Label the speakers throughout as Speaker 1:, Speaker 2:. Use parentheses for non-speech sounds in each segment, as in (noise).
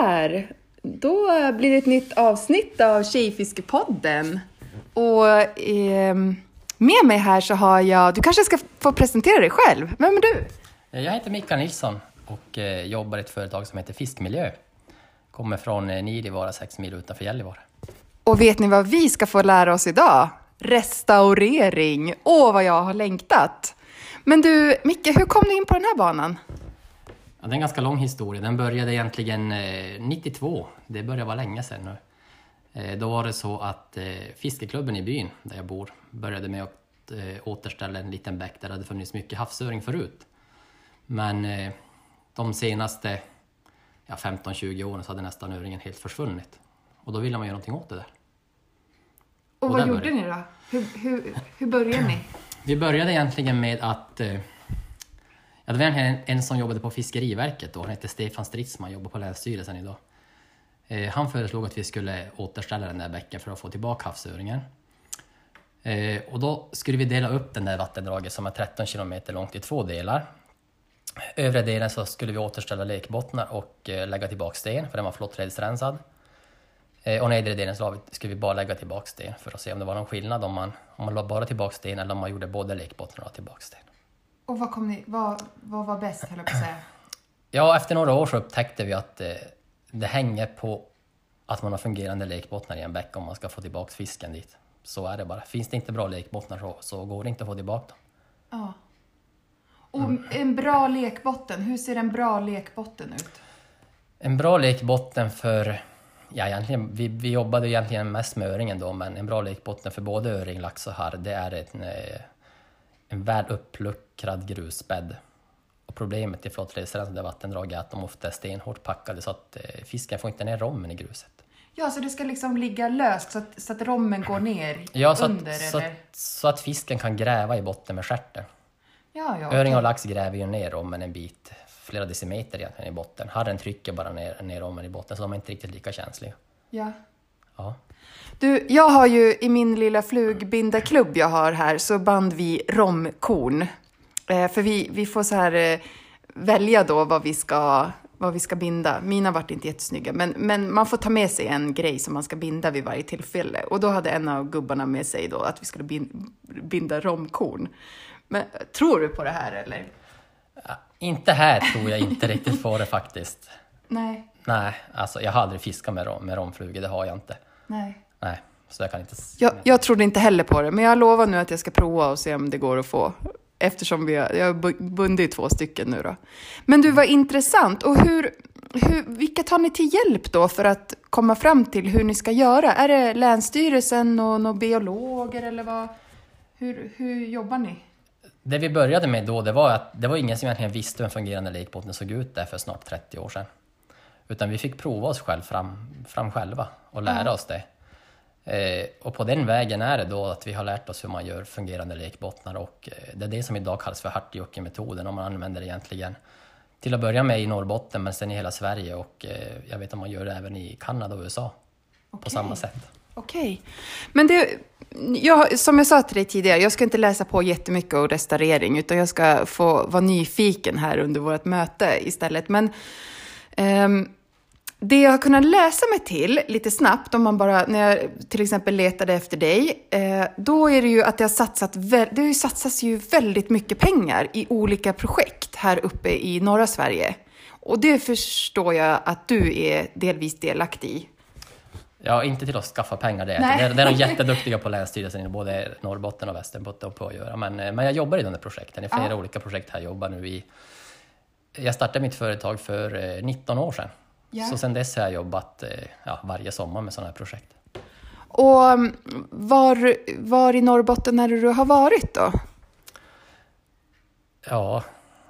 Speaker 1: Sådär, då blir det ett nytt avsnitt av Tjejfiskepodden. Och eh, med mig här så har jag, du kanske ska få presentera dig själv. Vem är du?
Speaker 2: Jag heter Mikael Nilsson och eh, jobbar i ett företag som heter Fiskmiljö. Kommer från eh, Nidivara, sex mil utanför Gällivare.
Speaker 1: Och vet ni vad vi ska få lära oss idag? Restaurering! Åh, vad jag har längtat! Men du, Micke, hur kom du in på den här banan?
Speaker 2: Ja, det är en ganska lång historia. Den började egentligen eh, 92. Det börjar vara länge sedan nu. Eh, då var det så att eh, fiskeklubben i byn där jag bor började med att eh, återställa en liten bäck där det hade funnits mycket havsöring förut. Men eh, de senaste ja, 15-20 åren så hade nästan öringen helt försvunnit. Och då ville man göra någonting åt det där.
Speaker 1: Och,
Speaker 2: Och
Speaker 1: vad gjorde
Speaker 2: började
Speaker 1: ni då? Hur, hur, hur började ni?
Speaker 2: Vi började egentligen med att... Ja, det var egentligen en, en som jobbade på Fiskeriverket då, han hette Stefan Stridsman, jobbar på Länsstyrelsen idag. Eh, han föreslog att vi skulle återställa den där bäcken för att få tillbaka havsöringen. Eh, och då skulle vi dela upp den där vattendraget som är 13 kilometer långt i två delar. Övre delen så skulle vi återställa lekbottnar och eh, lägga tillbaka sten, för den var flottledsrensad. Eh, och nedre delen så skulle vi bara lägga tillbaka sten för att se om det var någon skillnad om man, om man la bara tillbaka sten eller om man gjorde både lekbottnar och tillbaka sten.
Speaker 1: Och vad, kom ni, vad, vad var bäst, höll jag på att säga?
Speaker 2: Ja, efter några år så upptäckte vi att eh, det hänger på att man har fungerande lekbottnar i en bäck om man ska få tillbaka fisken dit. Så är det bara. Finns det inte bra lekbottnar så, så går det inte att få tillbaka dem.
Speaker 1: Ja. Och en bra lekbotten, hur ser en bra lekbotten ut?
Speaker 2: En bra lekbotten för, ja egentligen, vi, vi jobbade egentligen mest med öringen då, men en bra lekbotten för både öring, lax och harr, det är en, eh, en väl uppluckrad grusbädd. Och problemet i flottledsrensade vattendrag är att de ofta är stenhårt packade så att eh, fisken får inte ner rommen i gruset.
Speaker 1: Ja, så det ska liksom ligga löst så att, så att rommen går ner
Speaker 2: Ja, så
Speaker 1: under,
Speaker 2: att, så,
Speaker 1: eller?
Speaker 2: så att fisken kan gräva i botten med stjärten.
Speaker 1: Ja, ja.
Speaker 2: Öring och lax gräver ju ner rommen en bit, flera decimeter egentligen i botten. Harren trycker bara ner, ner rommen i botten så de är inte riktigt lika känsliga.
Speaker 1: Ja.
Speaker 2: Ja.
Speaker 1: Du, jag har ju i min lilla flugbindarklubb jag har här så band vi romkorn. Eh, för vi, vi får så här eh, välja då vad vi ska, vad vi ska binda. Mina vart inte jättesnygga, men, men man får ta med sig en grej som man ska binda vid varje tillfälle. Och då hade en av gubbarna med sig då att vi skulle bin, binda romkorn. Men tror du på det här eller?
Speaker 2: Inte här tror jag inte riktigt på det faktiskt.
Speaker 1: Nej,
Speaker 2: Nej, alltså jag har aldrig fiskat med, rom, med romflugor, det har jag inte.
Speaker 1: Nej.
Speaker 2: Nej, så jag kan inte...
Speaker 1: Jag, jag trodde inte heller på det, men jag lovar nu att jag ska prova och se om det går att få. Eftersom vi har, jag har bu- bundit två stycken nu då. Men du, var intressant. Och hur, hur, vilka tar ni till hjälp då för att komma fram till hur ni ska göra? Är det Länsstyrelsen och några biologer eller vad? Hur, hur jobbar ni?
Speaker 2: Det vi började med då, det var att det var ingen som egentligen visste hur en fungerande lekbotten såg ut där för snart 30 år sedan. Utan vi fick prova oss själv fram, fram själva och lära oss det. Eh, och på den vägen är det då att vi har lärt oss hur man gör fungerande lekbottnar och eh, det är det som idag kallas för Hartjoki-metoden och man använder det egentligen till att börja med i Norrbotten men sen i hela Sverige och eh, jag vet att man gör det även i Kanada och USA på
Speaker 1: Okej.
Speaker 2: samma sätt.
Speaker 1: Okej. Men det, jag, som jag sa till dig tidigare, jag ska inte läsa på jättemycket om restaurering, utan jag ska få vara nyfiken här under vårt möte istället. Men ehm, det jag har kunnat läsa mig till lite snabbt, om man bara, när jag till exempel letade efter dig, eh, då är det ju att det har, satsat, det har satsats ju väldigt mycket pengar i olika projekt här uppe i norra Sverige. Och det förstår jag att du är delvis delaktig i.
Speaker 2: Ja, inte till att skaffa pengar det. Det är, det är de jätteduktiga (laughs) på Länsstyrelsen i både Norrbotten och Västerbotten på att göra. Men, eh, men jag jobbar i de där projekten. I flera
Speaker 1: Ja.
Speaker 2: olika projekt här. Jag jobbar nu i... Jag startade mitt företag för eh, 19 år sedan.
Speaker 1: Ja.
Speaker 2: Så sedan dess har jag jobbat eh, ja, varje sommar med sådana här projekt.
Speaker 1: Och mm, var, var i Norrbotten är det du har varit då?
Speaker 2: Ja,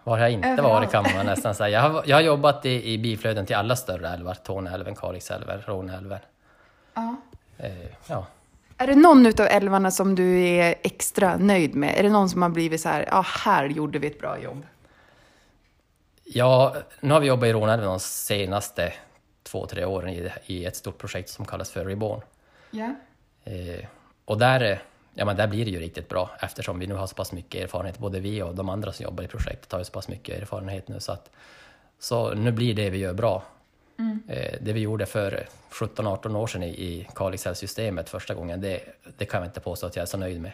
Speaker 2: var har jag inte
Speaker 1: Överallt.
Speaker 2: varit kan man nästan säga. Jag har, jag har jobbat i, i biflöden till alla större älvar. Torneälven, Kalixälven, Råneälven.
Speaker 1: Ja.
Speaker 2: Eh, ja.
Speaker 1: Är det någon utav älvarna som du är extra nöjd med? Är det någon som har blivit så här, ja här gjorde vi ett bra jobb?
Speaker 2: Ja, nu har vi jobbat i Råneälven de senaste två, tre åren i, i ett stort projekt som kallas för Reborn.
Speaker 1: Ja.
Speaker 2: Eh, och där, ja, men där blir det ju riktigt bra eftersom vi nu har så pass mycket erfarenhet, både vi och de andra som jobbar i projektet har ju så pass mycket erfarenhet nu så att så nu blir det vi gör bra. Eh, Det vi gjorde för 17-18 år sedan i, i Kalixälvssystemet första gången, det, det kan jag inte påstå att jag är så nöjd med.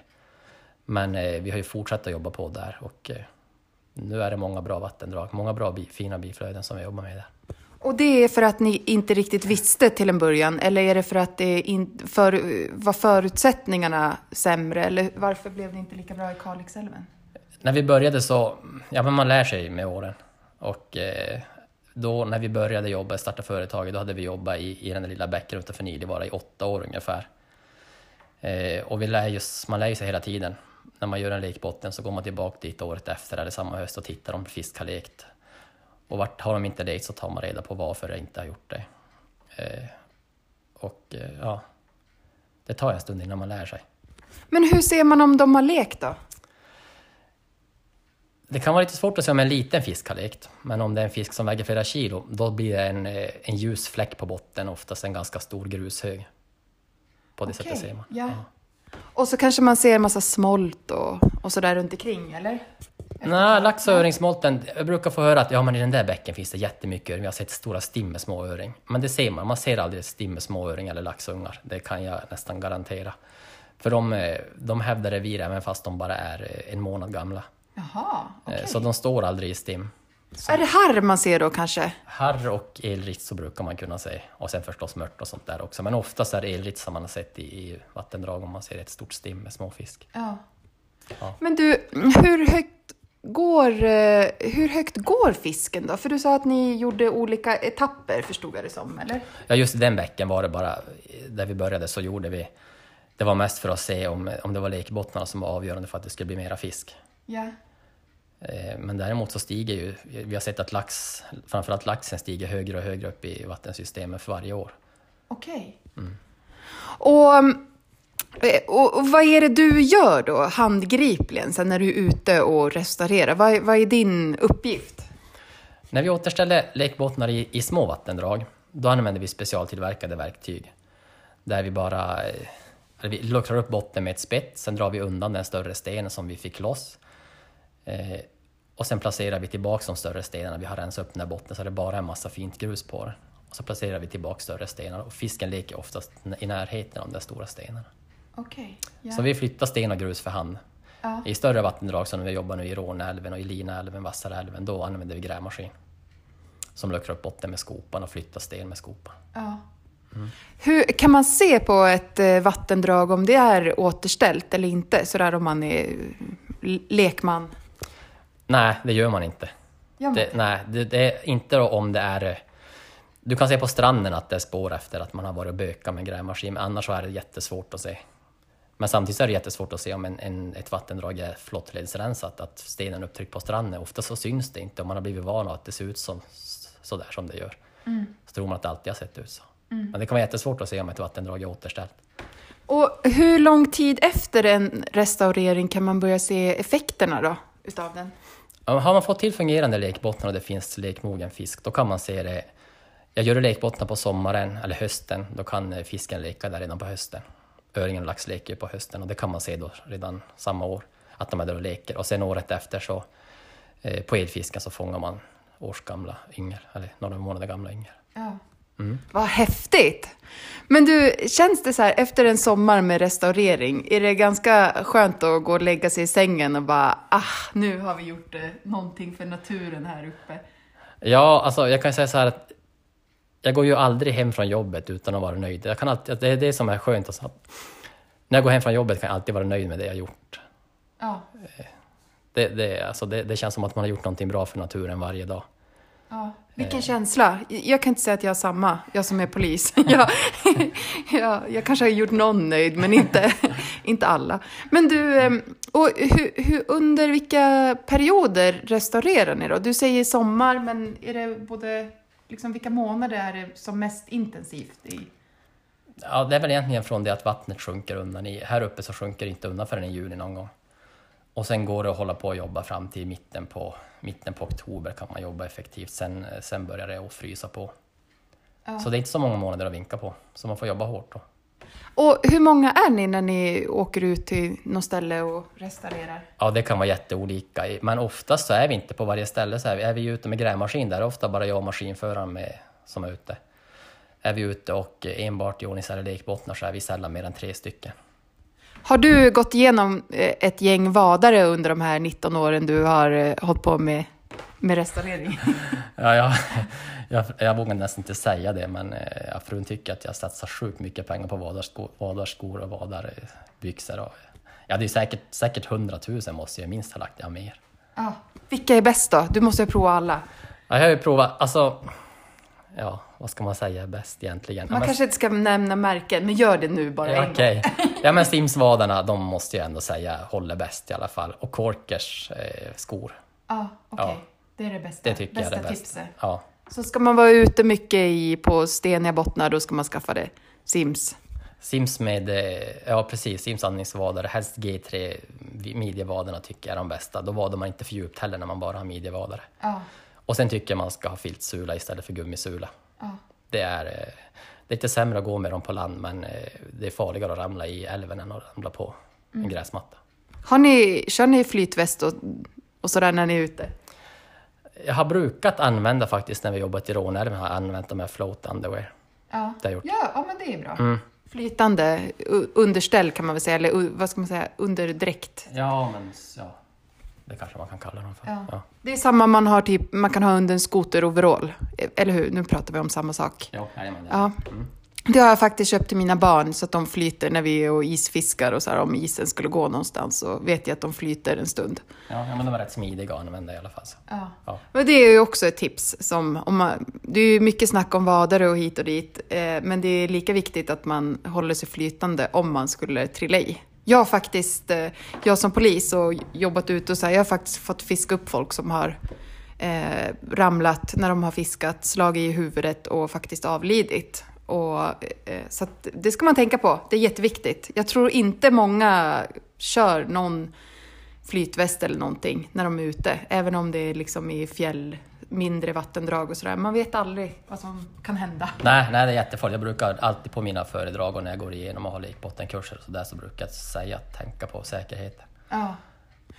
Speaker 2: Men eh, vi har ju fortsatt att jobba på där och eh, nu är det många bra vattendrag, många bra bi, fina biflöden som vi jobbar med där.
Speaker 1: Och det är för att ni inte riktigt visste till en början? Eller är det för att det in, för, var förutsättningarna sämre? Eller varför blev det inte lika bra i Kalixälven?
Speaker 2: När vi började så, ja men man lär sig med åren. Och eh, då när vi började jobba, starta företaget, då hade vi jobbat i, i den där lilla bäcken utanför Nidivara i åtta år ungefär. Eh, och vi lär just, man lär sig hela tiden. När man gör en lekbotten så går man tillbaka dit året efter eller samma höst och tittar om fisk har lekt. Och vart har de inte lekt så tar man reda på varför de inte har gjort det. Eh, och eh, ja, det tar en stund innan man lär sig.
Speaker 1: Men hur ser man om de har lekt då?
Speaker 2: Det kan vara lite svårt att se om en liten fisk har lekt, men om det är en fisk som väger flera kilo, då blir det en, eh, en ljus fläck på botten, oftast en ganska stor grushög. På det sättet ser man.
Speaker 1: Ja. Och så kanske man ser en massa smolt och, och sådär runt omkring, eller?
Speaker 2: Nej, lax och öringsmolten, jag brukar få höra att ja, men i den där bäcken finns det jättemycket öring. Vi har sett stora stim med småöring. Men det ser man, man ser aldrig stim med småöring eller laxungar. Det kan jag nästan garantera. För de, de hävdar revir även fast de bara är en månad gamla.
Speaker 1: Jaha,
Speaker 2: Eh,
Speaker 1: okej.
Speaker 2: Så de står aldrig i stim.
Speaker 1: Är det harr man ser då kanske?
Speaker 2: Harr och elrits så brukar man kunna se. Och sen förstås mört och sånt där också. Men oftast är det elrits som man har sett i, i vattendrag om man ser ett stort stim med småfisk.
Speaker 1: Ja.
Speaker 2: Ja.
Speaker 1: Men du, hur högt går, eh, hur högt går fisken då? För du sa att ni gjorde olika etapper, förstod jag det som, eller?
Speaker 2: Ja, just i den bäcken var det bara, där vi började så gjorde vi, det var mest för att se om, om det var lekbottnarna som var avgörande för att det skulle bli mera fisk.
Speaker 1: Ja.
Speaker 2: Eh, Men däremot så stiger ju, vi har sett att lax, framförallt laxen stiger högre och högre upp i vattensystemet för varje år.
Speaker 1: Okej. Och, eh, och, och vad är det du gör då, handgripligen, sen när du är ute och restaurerar? Vad, är- vad är din uppgift?
Speaker 2: När vi återställer lekbottnar i, i små vattendrag, då använder vi specialtillverkade verktyg. Där vi bara eh, vi luckrar upp botten med ett spett, sen drar vi undan den större stenen som vi fick loss. Eh, och sen placerar vi tillbaka de större stenarna. Vi har rensat upp den här botten så det är bara en massa fint grus på den. Och så placerar vi tillbaka större stenar och fisken leker oftast i närheten av de där stora stenarna.
Speaker 1: Okej.
Speaker 2: Så vi flyttar sten och grus för hand.
Speaker 1: Ja.
Speaker 2: I större vattendrag som vi jobbar nu i Råneälven och i Linaälven, Vassarälven, då använder vi grävmaskin. Som luckrar upp botten med skopan och flyttar sten med skopan.
Speaker 1: Ja. Hur, kan man se på ett eh, vattendrag om det är återställt eller inte? Sådär om man är eh, lekman.
Speaker 2: Nej, det gör man inte.
Speaker 1: Gör man
Speaker 2: Det, nej, det, det är inte om det är... eh, Du kan se på stranden att det är spår efter att man har varit och bökat med grävmaskin, men annars så är det jättesvårt att se. Men samtidigt är det jättesvårt att se om en, en, ett vattendrag är flottledsrensat, att stenen är upptryckt på stranden. Ofta så syns det inte om man har blivit van att det ser ut som, så där som det gör. Så tror man att det alltid har sett ut så. Men det kan vara jättesvårt att se om ett vattendrag är återställt.
Speaker 1: Och hur lång tid efter en restaurering kan man börja se effekterna då, utav den?
Speaker 2: Har man fått till fungerande lekbottnar och det finns lekmogen fisk, då kan man se det. Jag gör lekbottnar på sommaren eller hösten, då kan eh, fisken leka där redan på hösten. Öringen och lax leker ju på hösten och det kan man se då redan samma år, att de är där och leker. Och sen året efter så, eh, på edfisken så fångar man årsgamla yngel, eller några månader gamla yngel.
Speaker 1: Ja. Vad häftigt! Men du, känns det så här efter en sommar med restaurering, är det ganska skönt att gå och lägga sig i sängen och bara ah, nu har vi gjort eh, någonting för naturen här uppe?
Speaker 2: Ja, alltså jag kan säga så här att jag går ju aldrig hem från jobbet utan att vara nöjd. Jag kan alltid, det är det som är skönt. Alltså. När jag går hem från jobbet kan jag alltid vara nöjd med det jag gjort.
Speaker 1: Ja.
Speaker 2: Det, det, alltså det, det känns som att man har gjort någonting bra för naturen varje dag.
Speaker 1: Ja, vilken känsla. Jag kan inte säga att jag har samma, jag som är polis. (laughs) jag, (laughs) jag, jag kanske har gjort någon nöjd, men inte, (laughs) inte alla. Men du, och hur, hur, under vilka perioder restaurerar ni då? Du säger sommar, men är det både, liksom, vilka månader är det som mest intensivt? I?
Speaker 2: Ja, det är väl egentligen från det att vattnet sjunker undan. I, här uppe så sjunker det inte undan förrän i juli någon gång. Och sen går det att hålla på och jobba fram till mitten på, mitten på oktober kan man jobba effektivt. Sen, sen börjar det att frysa på.
Speaker 1: Ja.
Speaker 2: Så det är inte så många månader att vinka på. Så man får jobba hårt då.
Speaker 1: Och hur många är ni när ni åker ut till något ställe och restaurerar?
Speaker 2: Ja, det kan vara jätteolika. Men oftast så är vi inte på varje ställe. Så är vi, är vi ute med grävmaskin där är det ofta bara jag och maskinföraren med som är ute. Är vi ute och enbart ioniserar lekbottnar så är vi sällan mer än tre stycken.
Speaker 1: Har du gått igenom eh, ett gäng vadare under de här 19 åren du har eh, hållit på med, med restaurering? (laughs)
Speaker 2: Ja, jag, jag, jag vågar nästan inte säga det, men eh, frun tycker att jag satsar sjukt mycket pengar på vadarskor, vadarskor och vadarbyxor. Och, ja, det är säkert, säkert 100 000 måste jag minst ha lagt, ja mer.
Speaker 1: Ja. Vilka är bäst då? Du måste ju prova alla.
Speaker 2: Ja, jag har ju provat, alltså, ja, vad ska man säga bäst egentligen?
Speaker 1: Man
Speaker 2: ja, men,
Speaker 1: kanske inte ska nämna märken, men gör det nu bara
Speaker 2: ja, okej. (laughs) Ja, men Simsvadarna, de måste jag ändå säga håller bäst i alla fall. Och Corkers eh, skor,
Speaker 1: Ja, okej.
Speaker 2: Ja.
Speaker 1: Det är det bästa.
Speaker 2: det tycker jag är det bästa.
Speaker 1: tipset.
Speaker 2: Ja.
Speaker 1: Så ska man vara ute mycket i, på steniga bottnar, då ska man skaffa det. Sims.
Speaker 2: Sims med, eh, ja precis, Sims andningsvadare, helst G3 midjevadarna tycker jag är de bästa. Då vadar man inte för djupt heller när man bara har midjevadare.
Speaker 1: Ja.
Speaker 2: Och sen tycker jag man ska ha filtsula istället för gummisula.
Speaker 1: ja.
Speaker 2: Det är, eh, lite sämre att gå med dem på land men eh, det är farligare att ramla i älven än att ramla på en gräsmatta.
Speaker 1: Har ni, kör ni flytväst och, och sådär när ni är ute?
Speaker 2: Jag har brukat använda faktiskt när vi jobbat i Råneälven, har jag använt de här float underwear.
Speaker 1: Ja.
Speaker 2: Det gjort.
Speaker 1: Ja, ja, men det är bra.
Speaker 2: Mm.
Speaker 1: Flytande underställ kan man väl säga, eller vad ska man säga, underdräkt.
Speaker 2: Ja, men ja, det kanske man kan kalla dem för.
Speaker 1: Ja.
Speaker 2: Ja.
Speaker 1: Det är samma man, har typ, man kan ha under en skoteroverall. Eller hur? Nu pratar vi om samma sak.
Speaker 2: Ja, jajamän, det.
Speaker 1: Ja. Det har jag faktiskt köpt till mina barn så att de flyter när vi är och isfiskar och så här, om isen skulle gå någonstans så vet jag att de flyter en stund.
Speaker 2: Ja, ja, men de är rätt smidiga att använda i alla fall. Så.
Speaker 1: Ja.
Speaker 2: Ja.
Speaker 1: Men det är ju också ett tips. Som om man, det är ju mycket snack om vadare och hit och dit, eh, men det är lika viktigt att man håller sig flytande om man skulle trilla i. Jag har faktiskt, eh, jag som polis och jobbat ute och så här, jag har faktiskt fått fiska upp folk som har eh, ramlat när de har fiskat, slagit i huvudet och faktiskt avlidit. Och, eh, så att det ska man tänka på, det är jätteviktigt. Jag tror inte många kör någon flytväst eller någonting när de är ute, även om det är liksom i fjäll, mindre vattendrag och sådär. Man vet aldrig vad som kan hända.
Speaker 2: Nej, nej, det är jättefarligt. Jag brukar alltid på mina föredrag och när jag går igenom och har lekbottenkurser och så där så brukar jag säga att tänka på säkerheten.
Speaker 1: Ja.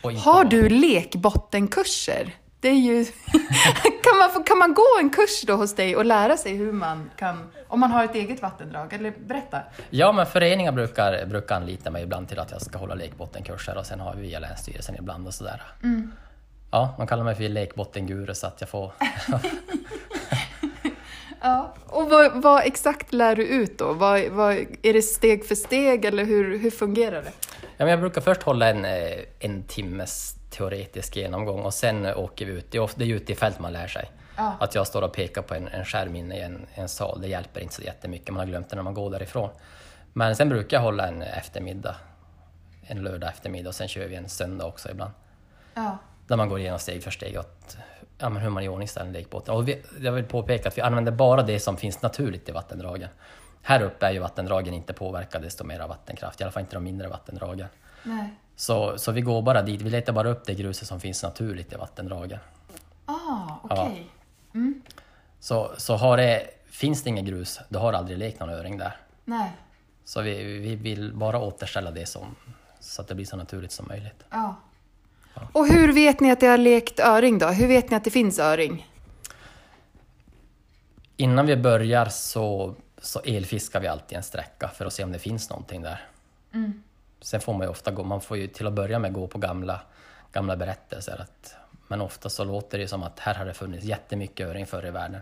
Speaker 1: Har du lekbottenkurser? Det är ju... (laughs) kan, man, kan man gå en kurs då hos dig och lära sig hur man kan, om man har ett eget vattendrag? Eller berätta.
Speaker 2: Ja, men föreningar brukar, brukar anlita mig ibland till att jag ska hålla lekbottenkurser och sen har vi via Länsstyrelsen ibland och sådär.
Speaker 1: Mm.
Speaker 2: Ja, man kallar mig för lekbottenguru så att jag får... (laughs)
Speaker 1: Ja. Och vad, vad exakt lär du ut då? Vad, vad, är det steg för steg eller hur, hur fungerar det?
Speaker 2: Ja, men jag brukar först hålla en, eh, en timmes teoretisk genomgång och sen eh, åker vi ut. Det är, ofta, det är ute i fält man lär sig.
Speaker 1: Ja.
Speaker 2: Att jag står och pekar på en, en skärm inne i en, en sal, det hjälper inte så jättemycket. Man har glömt det när man går därifrån. Men sen brukar jag hålla en eftermiddag, en lördag eftermiddag och sen kör vi en söndag också ibland.
Speaker 1: Ja.
Speaker 2: Där man går igenom steg för steg åt ja, men hur man iordningställer lekbåten. Och vi, jag vill påpeka att vi använder bara det som finns naturligt i vattendragen. Här uppe är ju vattendragen inte påverkade desto mer av vattenkraft, i alla fall inte de mindre vattendragen.
Speaker 1: Nej.
Speaker 2: Så, så vi går bara dit, vi letar bara upp det gruset som finns naturligt i vattendragen.
Speaker 1: Ah, okej.
Speaker 2: Så, så har det, finns det inget grus, då har det aldrig lekt någon öring där.
Speaker 1: Nej.
Speaker 2: Så vi, vi vill bara återställa det som, så att det blir så naturligt som möjligt.
Speaker 1: Ja. Och hur vet ni att det har lekt öring då? Hur vet ni att det finns öring?
Speaker 2: Innan vi börjar så, så elfiskar vi alltid en sträcka för att se om det finns någonting där. Sen får man ju ofta gå, man får ju till att börja med gå på gamla, gamla berättelser. Att, men ofta så låter det som att här har det funnits jättemycket öring förr i världen.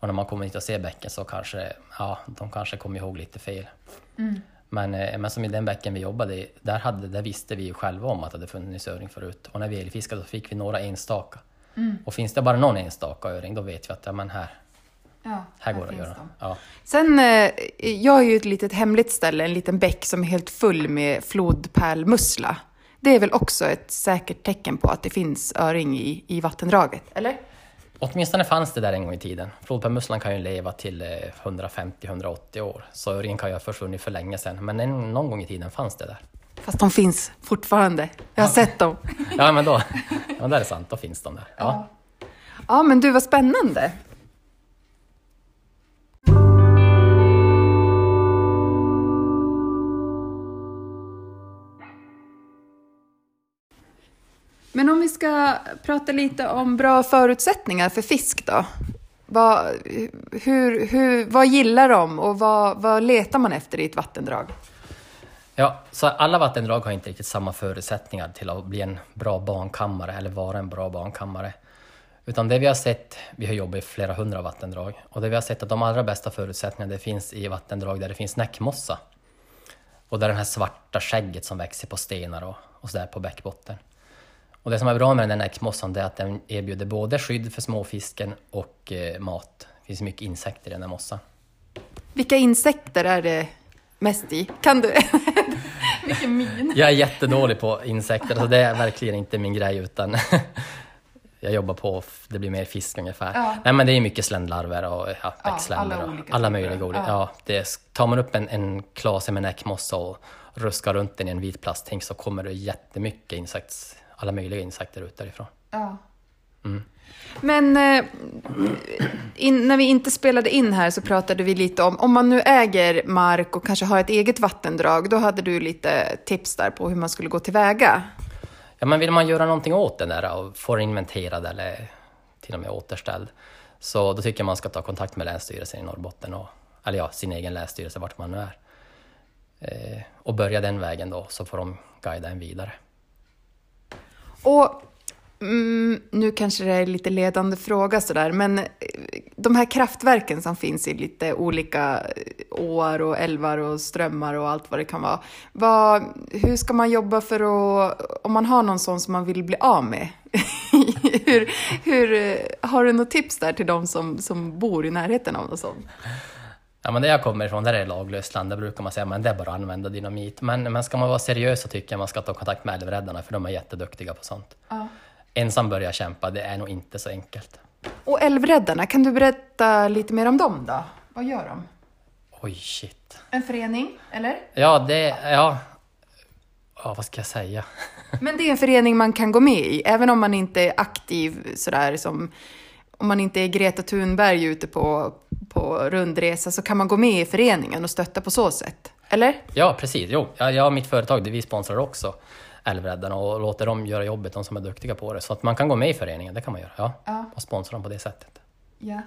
Speaker 2: Och när man kommer hit och ser bäcken så kanske, ja, de kanske kommer ihåg lite fel. Men, eh, men som i den bäcken vi jobbade i, där, hade, där visste vi ju själva om att det hade funnits öring förut. Och när vi elfiskade så fick vi några enstaka. Och finns det bara någon enstaka öring, då vet vi att ja, men här,
Speaker 1: Ja,
Speaker 2: här går det att göra. Ja.
Speaker 1: Sen, eh, jag har ju ett litet hemligt ställe, en liten bäck som är helt full med flodpärlmussla. Det är väl också ett säkert tecken på att det finns öring i, i vattendraget, eller?
Speaker 2: Åtminstone fanns det där en gång i tiden. Flodpärlmusslan kan ju leva till eh, 150-180 år, så öringen kan ju ha försvunnit för länge sedan. Men en, någon gång i tiden fanns det där.
Speaker 1: Fast de finns fortfarande. Jag har sett dem.
Speaker 2: Ja, men då, ja, det är sant, då finns de där. Ja.
Speaker 1: Ja, men du, vad spännande. Men om vi ska prata lite om bra förutsättningar för fisk då. Vad, hur, hur, vad gillar de och vad, vad letar man efter i ett vattendrag?
Speaker 2: Ja, så alla vattendrag har inte riktigt samma förutsättningar till att bli en bra barnkammare eller vara en bra barnkammare. Utan det vi har sett, vi har jobbat i flera hundra vattendrag, och det vi har sett att de allra bästa förutsättningarna det finns i vattendrag där det finns näckmossa. Och där det här svarta skägget som växer på stenar och, och sådär på bäckbotten. Och det som är bra med den här näckmossan är att den erbjuder både skydd för småfisken och eh, mat. Det finns mycket insekter i den här mossan.
Speaker 1: Vilka insekter är det mest i? Kan du? (laughs) Vilken min!
Speaker 2: Jag är jättedålig på insekter, så det är verkligen inte min grej utan (laughs) jag jobbar på, det blir mer fisk ungefär. Ja. Nej men det är mycket sländlarver och ja, växtländer ja, alla, och alla möjliga olika. Ja. ja. det, tar man upp en, en klase med näckmossa och ruskar runt den i en vit plasthink så kommer det jättemycket insekts, alla möjliga insekter ut därifrån. Ja.
Speaker 1: Mm. Men eh, in, när vi inte spelade in här så pratade vi lite om, om man nu äger mark och kanske har ett eget vattendrag, då hade du lite tips där på hur man skulle gå tillväga.
Speaker 2: Ja, men vill man göra någonting åt den där och få den inventerad eller till och med återställd, så då tycker jag man ska ta kontakt med Länsstyrelsen i Norrbotten, och, eller ja, sin egen länsstyrelse, vart man nu är. Eh, och börja den vägen då, så får de guida en vidare.
Speaker 1: Och Mm, nu kanske det är lite ledande fråga sådär, men eh, de här kraftverken som finns i lite olika eh, åar och älvar och strömmar och allt vad det kan vara. Vad, hur ska man jobba för att, om man har någon sån som man vill bli av med? (laughs) hur, hur, eh, har du något tips där till de som, som bor i närheten av något sånt?
Speaker 2: Ja, men där jag kommer ifrån, där är det laglöst land. Där brukar man säga att det är bara att använda dynamit. Men, men ska man vara seriös så tycker jag man ska ta kontakt med älvräddarna, för de är jätteduktiga på sånt. Ja ensam börja kämpa, det är nog inte så enkelt.
Speaker 1: Och Älvräddarna, kan du berätta lite mer om dem då? Vad gör de?
Speaker 2: Oj, shit.
Speaker 1: En förening, eller?
Speaker 2: Ja, det... Ja, ja vad ska jag säga? (laughs)
Speaker 1: Men det är en förening man kan gå med i, även om man inte är aktiv sådär som... Om man inte är Greta Thunberg ute på, på rundresa så kan man gå med i föreningen och stötta på så sätt, eller?
Speaker 2: Ja, precis. Jo, jag har mitt företag, det vi sponsrar också älvräddarna och låter dem göra jobbet, de som är duktiga på det. Så att man kan gå med i föreningen, det kan man göra. Ja, ja. Och sponsra dem på det sättet.
Speaker 1: Ja.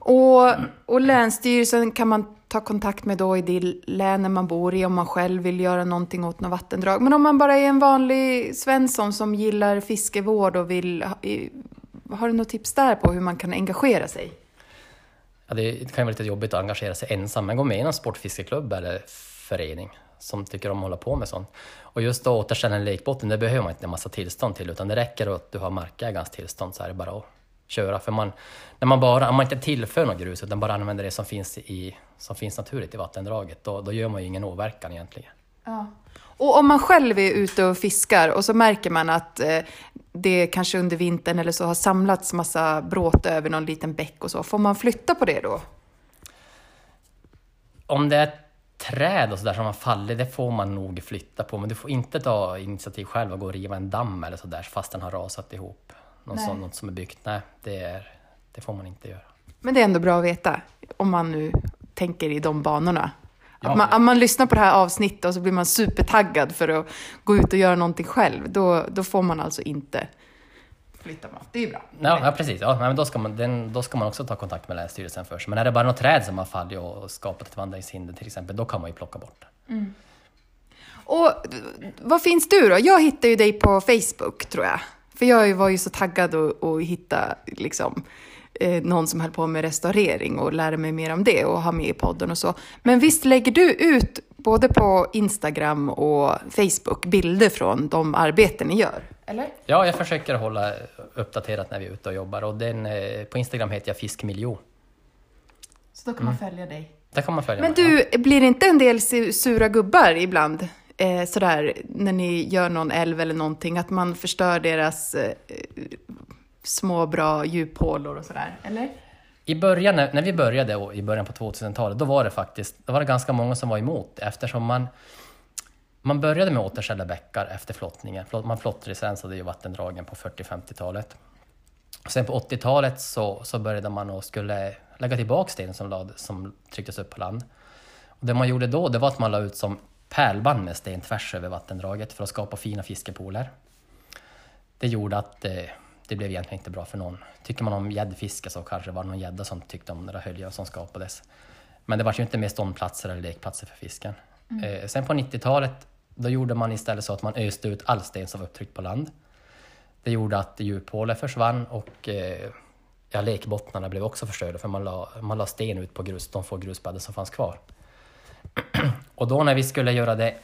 Speaker 1: Och, och Länsstyrelsen kan man ta kontakt med då i det länet man bor i om man själv vill göra någonting åt något vattendrag. Men om man bara är en vanlig Svensson som gillar fiskevård och vill... Har du något tips där på hur man kan engagera sig?
Speaker 2: Ja, det kan ju vara lite jobbigt att engagera sig ensam, men gå med i någon sportfiskeklubb eller förening som tycker om att hålla på med sånt. Och just att återställa en lekbotten, det behöver man inte en massa tillstånd till, utan det räcker att du har markägarens tillstånd så är det bara att köra. För man, när man bara, om man inte tillför något grus, utan bara använder det som finns, i, som finns naturligt i vattendraget, då, då gör man ju ingen åverkan egentligen.
Speaker 1: Ja. Och om man själv är ute och fiskar och så märker man att eh, det kanske under vintern eller så har samlats massa bråte över någon liten bäck och så, får man flytta på det då?
Speaker 2: Om det är träd och sådär som har fallit, det får man nog flytta på. Men du får inte ta initiativ själv och gå och riva en damm eller sådär fast den har rasat ihop. Något, sånt, något som är byggt. Nej, det, är, det får man inte göra.
Speaker 1: Men det är ändå bra att veta, om man nu tänker i de banorna. Att man, om man lyssnar på det här avsnittet och så blir man supertaggad för att gå ut och göra någonting själv, då, då får man alltså inte flyttar man. Det är bra.
Speaker 2: Ja, ja precis. Ja, men då, ska man, den, då ska man också ta kontakt med Länsstyrelsen först. Men är det bara något träd som har fallit och skapat ett vandringshinder till exempel, då kan man ju plocka bort det. Mm.
Speaker 1: Och vad finns du då? Jag hittade ju dig på Facebook tror jag. För jag var ju så taggad att hitta liksom, eh, någon som höll på med restaurering och lära mig mer om det och ha med i podden och så. Men visst lägger du ut både på Instagram och Facebook bilder från de arbeten ni gör? Eller?
Speaker 2: Ja, jag försöker hålla uppdaterat när vi är ute och jobbar och den, eh, på Instagram heter jag Fiskmiljo.
Speaker 1: Så då kan man mm. följa dig?
Speaker 2: Där kan man följa
Speaker 1: Men mig, du, ja. blir det inte en del sura gubbar ibland? Eh, sådär, när ni gör någon älv eller någonting, att man förstör deras eh, små bra djuphålor och sådär, eller?
Speaker 2: I början, när, när vi började i början på 2000-talet, då var det faktiskt då var det ganska många som var emot eftersom man man började med att återställa bäckar efter flottningen. Man flottresensade ju vattendragen på 40-50-talet. Sen på 80-talet så, så började man och skulle lägga tillbaka sten som, lad, som trycktes upp på land. Och det man gjorde då det var att man la ut som pärlband med sten tvärs över vattendraget för att skapa fina fiskepooler. Det gjorde att eh, det blev egentligen inte bra för någon. Tycker man om gäddfiske så kanske det var någon gädda som tyckte om den där höljen som skapades. Men det var ju inte mer ståndplatser eller lekplatser för fisken. Eh, sen på 90-talet då gjorde man istället så att man öste ut all sten som var upptryckt på land. Det gjorde att djuphålet försvann och eh, ja, lekbottnarna blev också förstörda för man la, man la sten ut på grus, de få grusbäddar som fanns kvar. (clears throat) och då när vi skulle göra det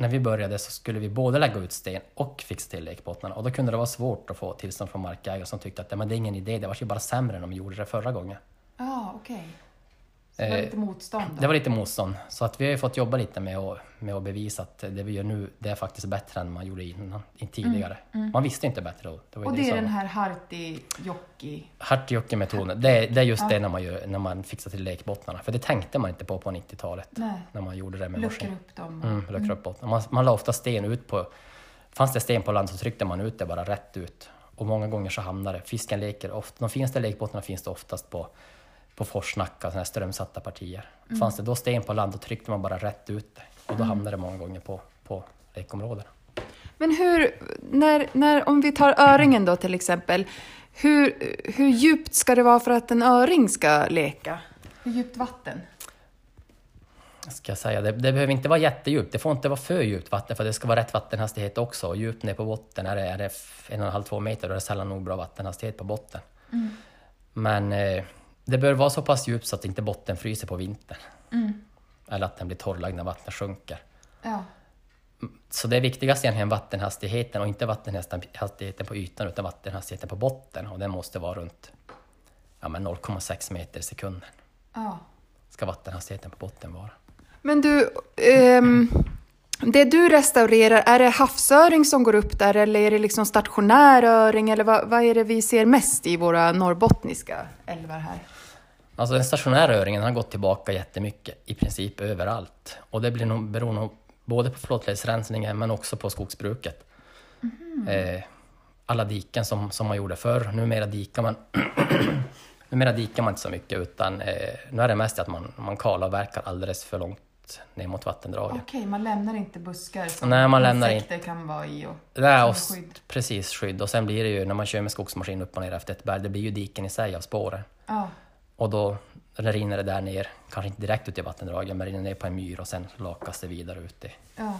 Speaker 2: när vi började så skulle vi både lägga ut sten och fixa till lekbottnarna och då kunde det vara svårt att få tillstånd från markägare som tyckte att men det är ingen idé, det var ju bara sämre än de gjorde det förra gången.
Speaker 1: Ja, okej. Så det var
Speaker 2: Eh,
Speaker 1: lite motstånd då?
Speaker 2: Det var lite motstånd, så att vi har ju fått jobba lite med att, med att bevisa att det vi gör nu, det är faktiskt bättre än man gjorde innan, in tidigare. Man visste inte bättre då. Det
Speaker 1: Och det är
Speaker 2: som-
Speaker 1: den här Harti-Jokki...
Speaker 2: Hartiokke-metoden, det, är- det är just det när man, gör, när man fixar till lekbottnarna. För det tänkte man inte på på 90-talet.
Speaker 1: Nej.
Speaker 2: När man gjorde det med
Speaker 1: Luckra
Speaker 2: maskin.
Speaker 1: upp dem.
Speaker 2: Mm, luckra upp bottnarna. Man, man la ofta sten ut på... Fanns det sten på land så tryckte man ut det bara rätt ut. Och många gånger så hamnade det. Fisken leker ofta... De finaste lekbottnarna finns det oftast på, på forsnacka, sådana här strömsatta partier. Fanns det då sten på land då tryckte man bara rätt ut det. Och då hamnade det många gånger på, på lekområdena.
Speaker 1: Men hur, när, när, om vi tar öringen då till exempel, hur, hur djupt ska det vara för att en öring ska leka? Hur djupt vatten?
Speaker 2: ska jag säga. Det, det behöver inte vara jättedjupt. Det får inte vara för djupt vatten för det ska vara rätt vattenhastighet också. Och djupt ner på botten är det, är det en och en halv, två meter då är det sällan nog bra vattenhastighet på botten. Men eh, det bör vara så pass djupt så att inte botten fryser på vintern. Eller att den blir torrlagd när vattnet sjunker.
Speaker 1: Ja.
Speaker 2: Så det viktigaste är egentligen vattenhastigheten och inte vattenhastigheten på ytan utan vattenhastigheten på botten. Och den måste vara runt ja, men 0,6 meter i sekunden.
Speaker 1: ja.
Speaker 2: Ska vattenhastigheten på botten vara.
Speaker 1: Men du, ehm, det du restaurerar, är det havsöring som går upp där eller är det liksom stationär öring eller vad, vad är det vi ser mest i våra norrbottniska älvar här?
Speaker 2: Alltså den stationära öringen har gått tillbaka jättemycket, i princip överallt. Och det blir nog, beror nog både på flottledsrensningen men också på skogsbruket. Eh, alla diken som, som man gjorde förr, numera dikar man (clears throat) Numera dikar man inte så mycket utan eh, nu är det mest att man, man kalavverkar alldeles för långt ner mot vattendragen.
Speaker 1: Okej, man lämnar inte buskar som
Speaker 2: Nej, man lämnar
Speaker 1: insekter kan vara i och
Speaker 2: Nej, och,
Speaker 1: skydd.
Speaker 2: precis, skydd. Och sen blir det ju när man kör med skogsmaskin upp och ner efter ett berg, det blir ju diken i sig av spåren.
Speaker 1: Ja,
Speaker 2: Och då rinner det där ner, kanske inte direkt ut i vattendraget, men rinner ner på en myr och sen lakas det vidare ut i,
Speaker 1: ja.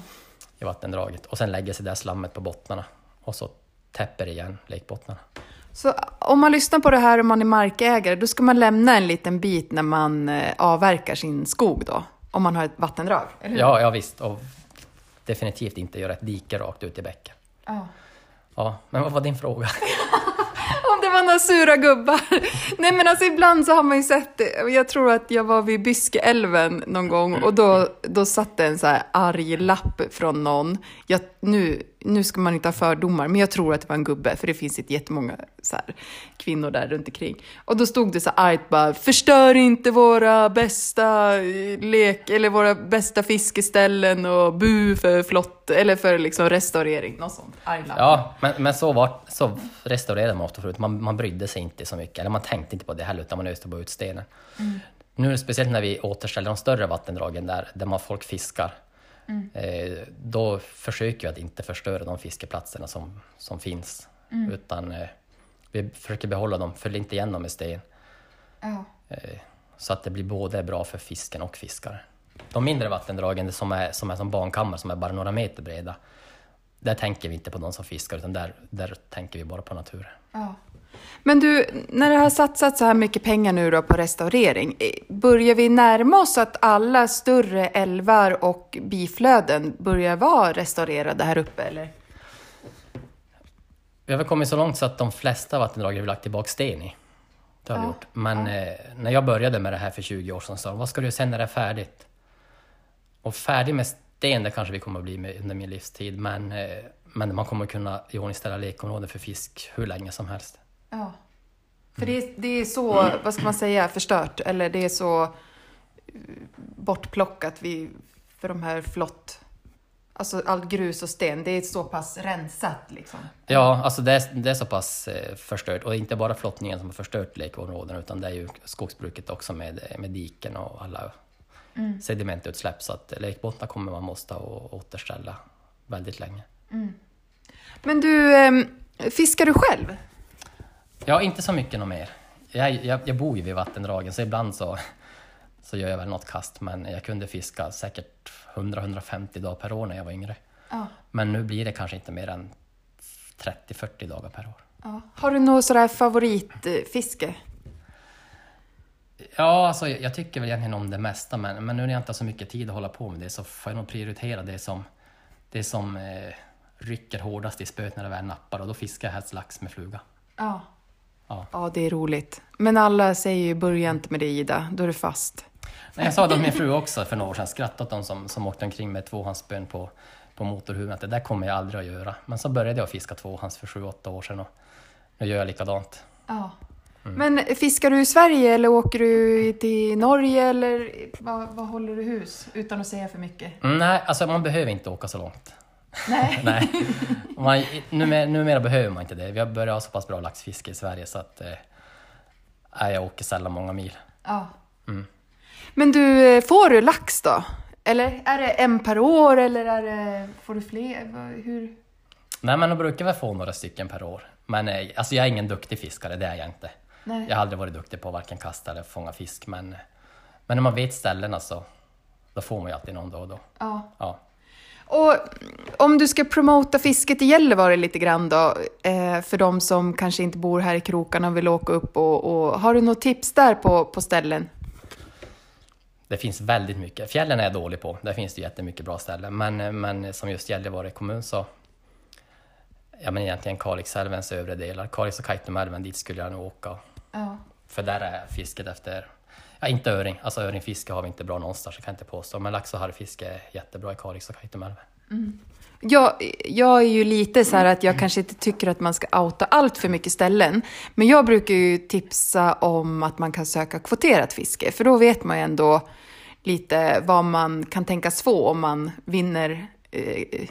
Speaker 2: i vattendraget. Och sen lägger sig det där slammet på bottnarna och så täpper det igen lekbottnarna.
Speaker 1: Så om man lyssnar på det här och man är markägare, då ska man lämna en liten bit när man eh, avverkar sin skog då? Om man har ett vattendrag, eller hur?
Speaker 2: Ja, ja visst. Och definitivt inte göra ett dike rakt ut i bäcken.
Speaker 1: Ja.
Speaker 2: Ja, men vad var din fråga? (laughs)
Speaker 1: Om det var några sura gubbar. Nej men alltså ibland så har man ju sett det. Jag tror att jag var vid Byskeälven någon gång och då, då satt det en så här arg lapp från någon. Jag, nu, nu ska man inte ha fördomar, men jag tror att det var en gubbe för det finns inte jättemånga så här, kvinnor där runt omkring. Och då stod det så argt bara, förstör inte våra bästa eh, lek eller våra bästa fiskeställen och bu för flott eller för liksom restaurering. Något sånt.
Speaker 2: Ja, men, men så, var, så restaurerade man ofta förut. Man, man brydde sig inte så mycket, eller man tänkte inte på det heller, utan man öste bara ut stenen. Nu, speciellt när vi återställer de större vattendragen där, där man folk fiskar, eh, då försöker vi att inte förstöra de fiskeplatserna som, som finns. Utan eh, vi försöker behålla dem, fyll inte igen dem med sten.
Speaker 1: Ja.
Speaker 2: Eh, så att det blir både bra för fisken och fiskaren. De mindre vattendragen som är som, är som barnkammare, som är bara några meter breda, där tänker vi inte på de som fiskar, utan där, där tänker vi bara på naturen.
Speaker 1: Ja. Men du, när det har satsats så här mycket pengar nu då på restaurering, eh, börjar vi närma oss att alla större älvar och biflöden börjar vara restaurerade här uppe eller?
Speaker 2: Vi har väl kommit så långt så att de flesta vattendrag har vi lagt tillbaka sten i. Det har vi
Speaker 1: Ja,
Speaker 2: gjort. Men eh, när jag började med det här för 20 år sedan sa de, vad ska du göra sen när det är färdigt? Och färdig med det kanske vi kommer att bli med under min livstid, men, eh, men man kommer kunna iordningställa lekområden för fisk hur länge som helst.
Speaker 1: Ja. För det är, det är så, vad ska man säga, förstört, eller det är så eh, bortplockat vi, för de här flott... Alltså allt grus och sten, det är så pass rensat liksom.
Speaker 2: Ja, alltså det är, det är så pass eh, förstört. Och inte bara flottningen som har förstört lekområdena utan det är ju skogsbruket också med, med diken och alla sedimentutsläpp. Så att lekbottnar kommer man måste återställa väldigt länge.
Speaker 1: Men du, ehm, Fiskar du själv?
Speaker 2: Ja, inte så mycket något mer. Jag, jag, jag bor ju vid vattendragen så ibland så, så gör jag väl något kast men jag kunde fiska säkert 100-150 dagar per år när jag var yngre.
Speaker 1: Ja.
Speaker 2: Men nu blir det kanske inte mer än 30-40 dagar per år.
Speaker 1: ja. Har du något sådär favoritfiske?
Speaker 2: Ja, alltså jag, tycker väl egentligen om det mesta men, men nu när jag inte har så mycket tid att hålla på med det så får jag nog prioritera det som, det som eh, rycker hårdast i spöet när det väl nappar och då fiskar jag helst lax med fluga.
Speaker 1: Ja.
Speaker 2: Ja.
Speaker 1: Ja, det är roligt. Men alla säger ju börja inte med det Ida, då är du fast.
Speaker 2: Nej, jag sa det till min fru också för några år sedan, skrattade åt de som, som åkte omkring med tvåhandsspön på, på motorhuven, att det där kommer jag aldrig att göra. Men så började jag fiska tvåhands för sju, åtta år sedan och nu gör jag likadant.
Speaker 1: Ja. Men fiskar du i Sverige eller åker du till Norge eller vad, håller du hus? Utan att säga för mycket.
Speaker 2: Mm, nej, alltså man behöver inte åka så långt.
Speaker 1: Nej. (laughs)
Speaker 2: Nej, (laughs) man, numera, numera behöver man inte det. Vi har börjat ha så pass bra laxfiske i Sverige så att eh, jag åker sällan många mil.
Speaker 1: Ja.
Speaker 2: Mm.
Speaker 1: Men du, eh, får du lax då? Eller är det en per år eller är det, får du fler? Hur?
Speaker 2: Nej, men jag brukar väl få några stycken per år. Men eh, alltså, jag är ingen duktig fiskare, det är jag inte.
Speaker 1: Nej.
Speaker 2: Jag har aldrig varit duktig på att varken kasta eller fånga fisk, men, men när man vet ställena så då får man ju alltid någon då och då.
Speaker 1: Ja.
Speaker 2: Ja.
Speaker 1: Och om du ska promota fisket i Gällivare lite grann då, eh, för de som kanske inte bor här i krokarna och vill åka upp och, och har du något tips där på, på ställen?
Speaker 2: Det finns väldigt mycket. Fjällen är jag dålig på, där finns det jättemycket bra ställen. Men, men som just Gällivare kommun så, ja men egentligen Kalixälvens övre delar, Kalix och Kaitumälven, dit skulle jag nog åka.
Speaker 1: Ja.
Speaker 2: För där är fisket efter, ja inte öring, alltså öringfiske har vi inte bra någonstans, det kan jag inte påstå. Men lax och harrfiske är jättebra i Kalix och Kaitumälven.
Speaker 1: Jag, jag är ju lite så här att jag kanske inte tycker att man ska outa allt för mycket ställen. Men jag brukar ju tipsa om att man kan söka kvoterat fiske. För då vet man ju ändå lite vad man kan tänkas få om man vinner eh,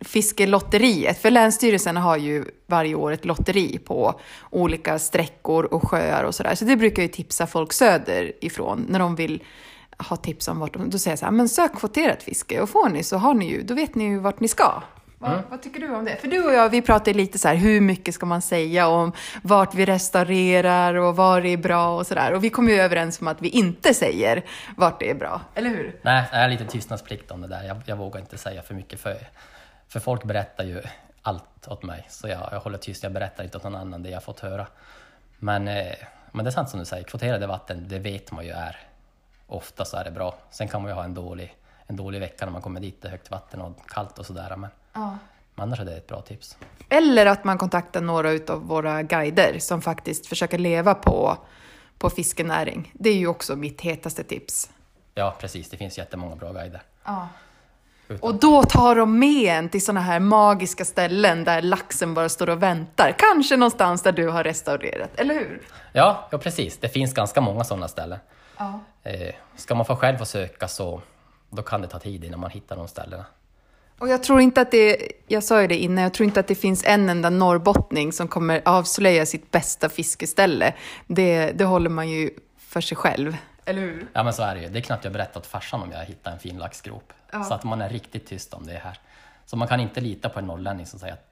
Speaker 1: fiskelotteriet. För Länsstyrelsen har ju varje år ett lotteri på olika sträckor och sjöar och sådär. Så det brukar jag ju tipsa folk söderifrån när de vill ha tips om vart de... Då säger jag så här, men sök kvoterat fiske och får ni så har ni ju, då vet ni ju vart ni ska. Vad, vad tycker du om det? För du och jag, vi pratar lite så här, hur mycket ska man säga om vart vi restaurerar och var det är bra och sådär. Och vi kom ju överens om att vi inte säger vart det är bra, eller hur?
Speaker 2: Nej, jag har lite tystnadsplikt om det där. Jag, jag vågar inte säga för mycket för, för folk berättar ju allt åt mig. Så jag, jag håller tyst, jag berättar inte åt någon annan det jag fått höra. Men, eh, men det är sant som du säger, kvoterade vatten, det vet man ju är. Ofta så är det bra. Sen kan man ju ha en dålig, en dålig vecka när man kommer dit, det är högt vatten och kallt och sådär. Men,
Speaker 1: Ja.
Speaker 2: men annars är det ett bra tips.
Speaker 1: Eller att man kontaktar några av våra guider som faktiskt försöker leva på, på fiskenäring. Det är ju också mitt hetaste tips.
Speaker 2: Ja, precis, det finns jättemånga bra guider.
Speaker 1: Ja.
Speaker 2: Utan-
Speaker 1: Och då tar de med en till sådana här magiska ställen där laxen bara står och väntar. Kanske någonstans där du har restaurerat, eller hur?
Speaker 2: Ja, ja, precis. Det finns ganska många sådana ställen.
Speaker 1: Ja.
Speaker 2: Eh, ska man få själv få söka så då kan det ta tid innan man hittar de ställena.
Speaker 1: Och jag tror inte att det, jag sa ju det innan, jag tror inte att det finns en enda norrbottning som kommer avslöja sitt bästa fiskeställe. Det, det håller man ju för sig själv. Eller hur?
Speaker 2: Ja men så är det ju. Det är knappt jag berättat farsan om jag hittar en fin laxgrop.
Speaker 1: Ja.
Speaker 2: Så att man är riktigt tyst om det här. Så man kan inte lita på en norrlänning som säger att,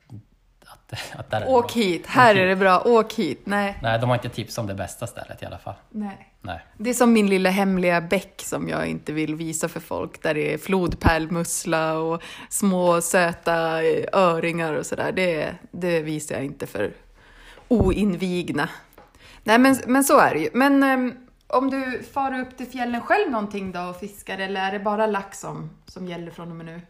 Speaker 2: att, (laughs) att där är det
Speaker 1: Åk
Speaker 2: bra.
Speaker 1: hit, här är det bra, åk hit. Nej.
Speaker 2: Nej, de har inte tips om det bästa stället i alla fall.
Speaker 1: Nej.
Speaker 2: Nej.
Speaker 1: Det är som min lilla hemliga bäck som jag inte vill visa för folk, där det är flodpärlmussla och små söta eh, öringar och sådär. Det, det visar jag inte för oinvigna. Nej, men, men så är det ju. Men ehm, om du far upp till fjällen själv någonting då och fiskar, eller är det bara lax som, som gäller från och med nu?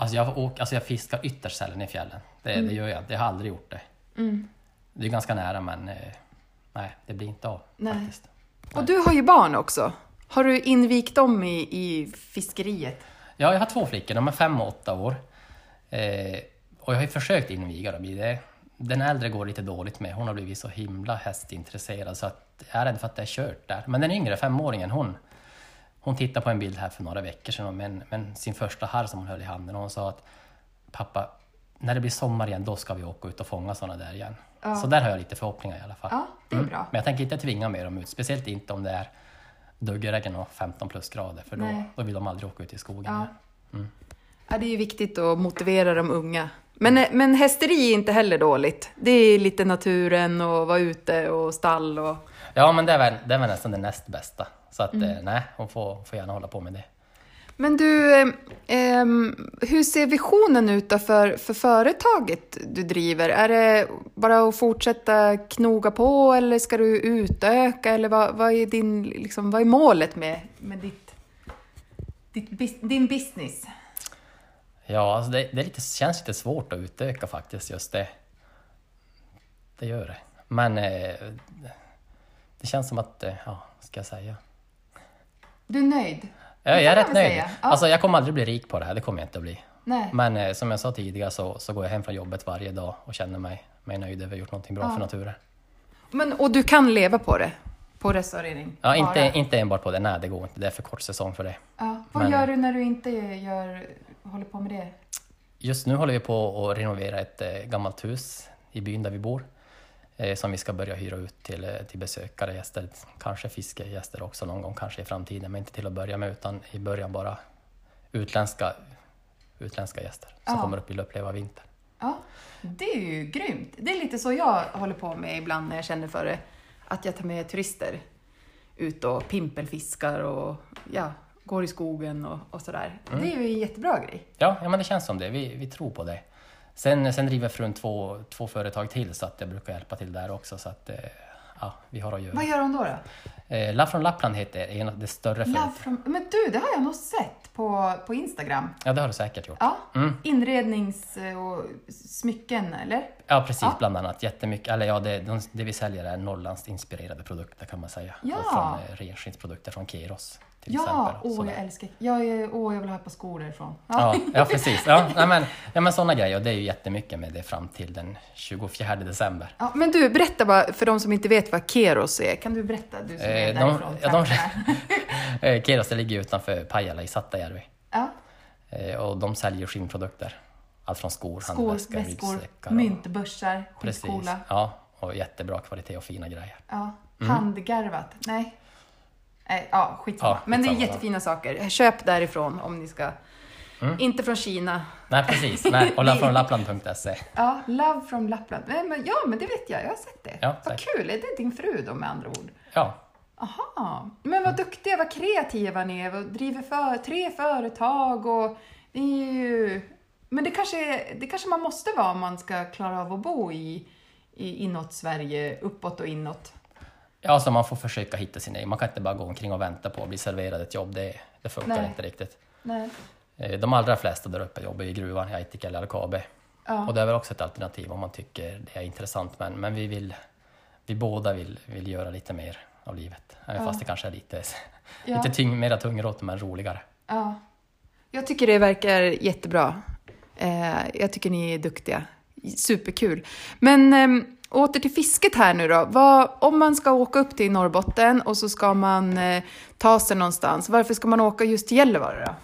Speaker 2: Alltså jag, åker, alltså jag fiskar ytterst sällan i fjällen. Det,
Speaker 1: Mm.
Speaker 2: det gör jag. Jag har aldrig gjort det. Det är ganska nära men eh, nej, det blir inte av
Speaker 1: Nej.
Speaker 2: faktiskt.
Speaker 1: Och du har ju barn också. Har du invigt dem i, i fiskeriet?
Speaker 2: Ja, jag har två flickor. De är fem och åtta år. Eh, och jag har ju försökt inviga dem i det. Den äldre går lite dåligt med. Hon har blivit så himla hästintresserad så att jag är rädd för att det är kört där. Men den yngre, femåringen, hon, hon tittade på en bild här för några veckor sedan med, med sin första harr som hon höll i handen och hon sa att pappa, när det blir sommar igen, då ska vi åka ut och fånga sådana där igen. Så där har jag lite förhoppningar i alla fall.
Speaker 1: Ja, det är bra.
Speaker 2: Men jag tänker inte tvinga med dem ut, speciellt inte om det är duggregn och 15 plusgrader för då, då vill de aldrig åka ut i skogen.
Speaker 1: Ja.
Speaker 2: igen.
Speaker 1: Ja, det är ju viktigt att motivera de unga Men, men hästeri är inte heller dåligt. Det är lite naturen och vara ute och stall och...
Speaker 2: Ja, men det är väl, det är väl nästan det näst bästa. Så att
Speaker 1: Mm.
Speaker 2: eh, nej, hon får, får gärna hålla på med det.
Speaker 1: Men du, eh, hur ser visionen ut då för, för företaget du driver? Är det bara att fortsätta knoga på eller ska du utöka? Eller vad, vad, är, din, liksom, vad är målet med, med ditt, ditt, din business?
Speaker 2: Ja, alltså det, det är lite, känns lite svårt att utöka faktiskt, just det. Det gör det. Men eh, det känns som att, eh, ja, ska jag säga?
Speaker 1: Du är nöjd?
Speaker 2: Ja, jag är rätt nöjd.
Speaker 1: säga. Ja.
Speaker 2: Alltså, jag kommer aldrig bli rik på det här, det kommer jag inte att bli.
Speaker 1: Nej.
Speaker 2: Men eh, som jag sa tidigare så, så går jag hem från jobbet varje dag och känner mig, mig nöjd över att ha gjort någonting bra
Speaker 1: Ja.
Speaker 2: för naturen.
Speaker 1: Men, och du kan leva på det? På restaurering?
Speaker 2: Ja,
Speaker 1: Bara?
Speaker 2: inte, inte enbart på det, nej det går inte. Det är för kort säsong för det.
Speaker 1: Ja. Vad
Speaker 2: men-
Speaker 1: gör du när du inte gör, håller på med det?
Speaker 2: Just nu håller vi på att renovera ett eh, gammalt hus i byn där vi bor. Eh, som vi ska börja hyra ut till, eh, till besökare, gäster, kanske fiskegäster också någon gång kanske i framtiden, men inte till att börja med utan i början bara utländska, utländska gäster som
Speaker 1: Ja.
Speaker 2: kommer upp vill uppleva vintern.
Speaker 1: Ja, det är ju grymt. Det är lite så jag håller på med ibland när jag känner för det. Att jag tar med turister ut och pimpelfiskar och ja, går i skogen och, och sådär.
Speaker 2: Mm.
Speaker 1: Det är ju en jättebra grej.
Speaker 2: Ja, ja men det känns som det. Vi, vi tror på det. Sen, sen driver frun två, två företag till så att jag brukar hjälpa till där också så att eh, ja, vi har att göra.
Speaker 1: Vad gör hon då? då?
Speaker 2: Eh, Lapp från Lappland heter en av de större
Speaker 1: Love from... Men du, det har jag nog sett på, på Instagram.
Speaker 2: Ja, det har du säkert gjort.
Speaker 1: Ja,
Speaker 2: Mm.
Speaker 1: inrednings och smycken, eller?
Speaker 2: Ja, precis.
Speaker 1: Ja.
Speaker 2: Bland annat. Jättemycket. Eller ja, det, de, det vi säljer är Norrlandsinspirerade produkter kan man säga.
Speaker 1: Ja.
Speaker 2: Och från eh, renskinnsprodukter från Keros till
Speaker 1: Ja,
Speaker 2: exempel.
Speaker 1: åh jag älskar... Jag, åh, jag vill ha par skor därifrån.
Speaker 2: Ja, ja, (laughs) precis. Ja, nej, men, ja, men sådana grejer. Och det är ju jättemycket med det fram till den 24 december.
Speaker 1: Ja, men du, berätta bara för de som inte vet vad Keros är. Kan du berätta, du som är
Speaker 2: Eh, de-
Speaker 1: därifrån?
Speaker 2: ja, de-? (laughs) Eh, Keros det ligger utanför Pajala i Sattajärvi.
Speaker 1: ja.
Speaker 2: Eh, och de säljer skinnprodukter. Allt från skor,
Speaker 1: Skor,
Speaker 2: handväskor,
Speaker 1: väskor,
Speaker 2: ryggsäckar.
Speaker 1: myntbörsar,
Speaker 2: Precis.
Speaker 1: skitcoola.
Speaker 2: Ja, och jättebra kvalitet och fina grejer.
Speaker 1: Ja.
Speaker 2: Mm.
Speaker 1: Handgarvat. Nej. Nej, ja, skitsamma.
Speaker 2: Ja,
Speaker 1: Men det är jättefina saker. Köp därifrån om ni ska.
Speaker 2: Mm.
Speaker 1: Inte från Kina.
Speaker 2: Nej, precis. Nej, och (laughs)
Speaker 1: Vi-
Speaker 2: från lappland.se.
Speaker 1: Ja, Love from Lappland. Men, ja, men det vet jag. Jag har sett det.
Speaker 2: Ja,
Speaker 1: vad
Speaker 2: säkert.
Speaker 1: kul. Är det din fru då med andra ord?
Speaker 2: Ja,
Speaker 1: Aha. Men vad duktiga, vad kreativa ni är. Och driver för, tre företag och det är ju... Men det kanske, det kanske man måste vara om man ska klara av att bo i, i inåt Sverige, uppåt och inåt.
Speaker 2: Ja, alltså man får försöka hitta sin egen. Man kan inte bara gå omkring och vänta på att bli serverad ett jobb. Det, det funkar
Speaker 1: Nej.
Speaker 2: inte riktigt.
Speaker 1: Nej.
Speaker 2: Eh, De allra flesta där uppe jobbar i gruvan, i Aitik eller LKAB.
Speaker 1: Ja.
Speaker 2: Och det är väl också ett alternativ om man tycker det är intressant. Men, men vi, vill, vi båda vill, vill göra lite mer av livet. Även
Speaker 1: Ja.
Speaker 2: fast det kanske är lite,
Speaker 1: Ja. (laughs)
Speaker 2: lite tyng, mera tungrot men roligare.
Speaker 1: Ja. Jag tycker det verkar jättebra. Eh, jag tycker ni är duktiga. Superkul. Men eh, åter till fisket här nu då. Vad, om man ska åka upp till Norrbotten och så ska man eh, ta sig någonstans. Varför ska man åka just till Gällivare då?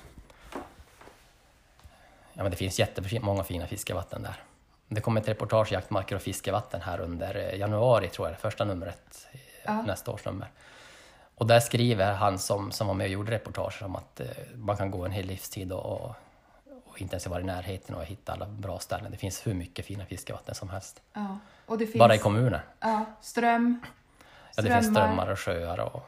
Speaker 2: Ja, men det finns jättemånga fina fiskevatten där. Det kommer ett reportage i Jaktmarker och fiskevatten här under eh, januari, tror jag, det första numret, eh,
Speaker 1: Ja.
Speaker 2: nästa års nummer. Och där skriver han som, som var med och gjorde reportaget om att eh, man kan gå en hel livstid och, och, och inte ens vara i närheten och hitta alla bra ställen. Det finns hur mycket fina fiskevatten som helst.
Speaker 1: Ja. Finns
Speaker 2: Bara i kommunen.
Speaker 1: ja, ström,
Speaker 2: Ja, det finns strömmar och sjöar och,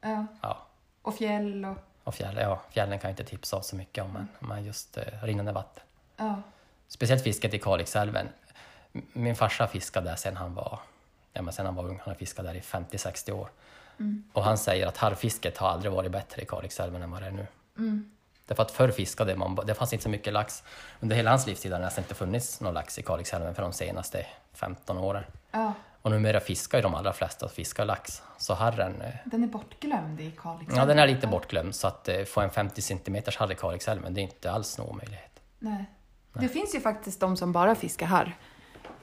Speaker 1: Ja,
Speaker 2: ja,
Speaker 1: och fjäll och...
Speaker 2: och fjäll. Ja, fjällen kan jag inte tipsa oss så mycket om, men, men just eh, rinnande vatten.
Speaker 1: Ja.
Speaker 2: Speciellt fisket i Kalixälven. Min farsa fiskade där sen han var, ja, men sen han var ung. Han har fiskat där i 50-60 år. Och han säger att harrfisket har aldrig varit bättre i Kalixälven än vad det är nu. Därför att förr fiskade man, det fanns inte så mycket lax. Under hela hans livstid har det nästan inte funnits någon lax i Kalixälven för de senaste 15 åren.
Speaker 1: ja,
Speaker 2: Och numera fiskar ju de allra flesta fiskar lax. Så harren, eh,
Speaker 1: den är bortglömd i Kalix.
Speaker 2: ja den är lite bortglömd. Så att eh, få en 50 centimeters harr i Kalixälven, det är inte alls någon omöjlighet.
Speaker 1: Nej. Det finns ju faktiskt de som bara fiskar harr.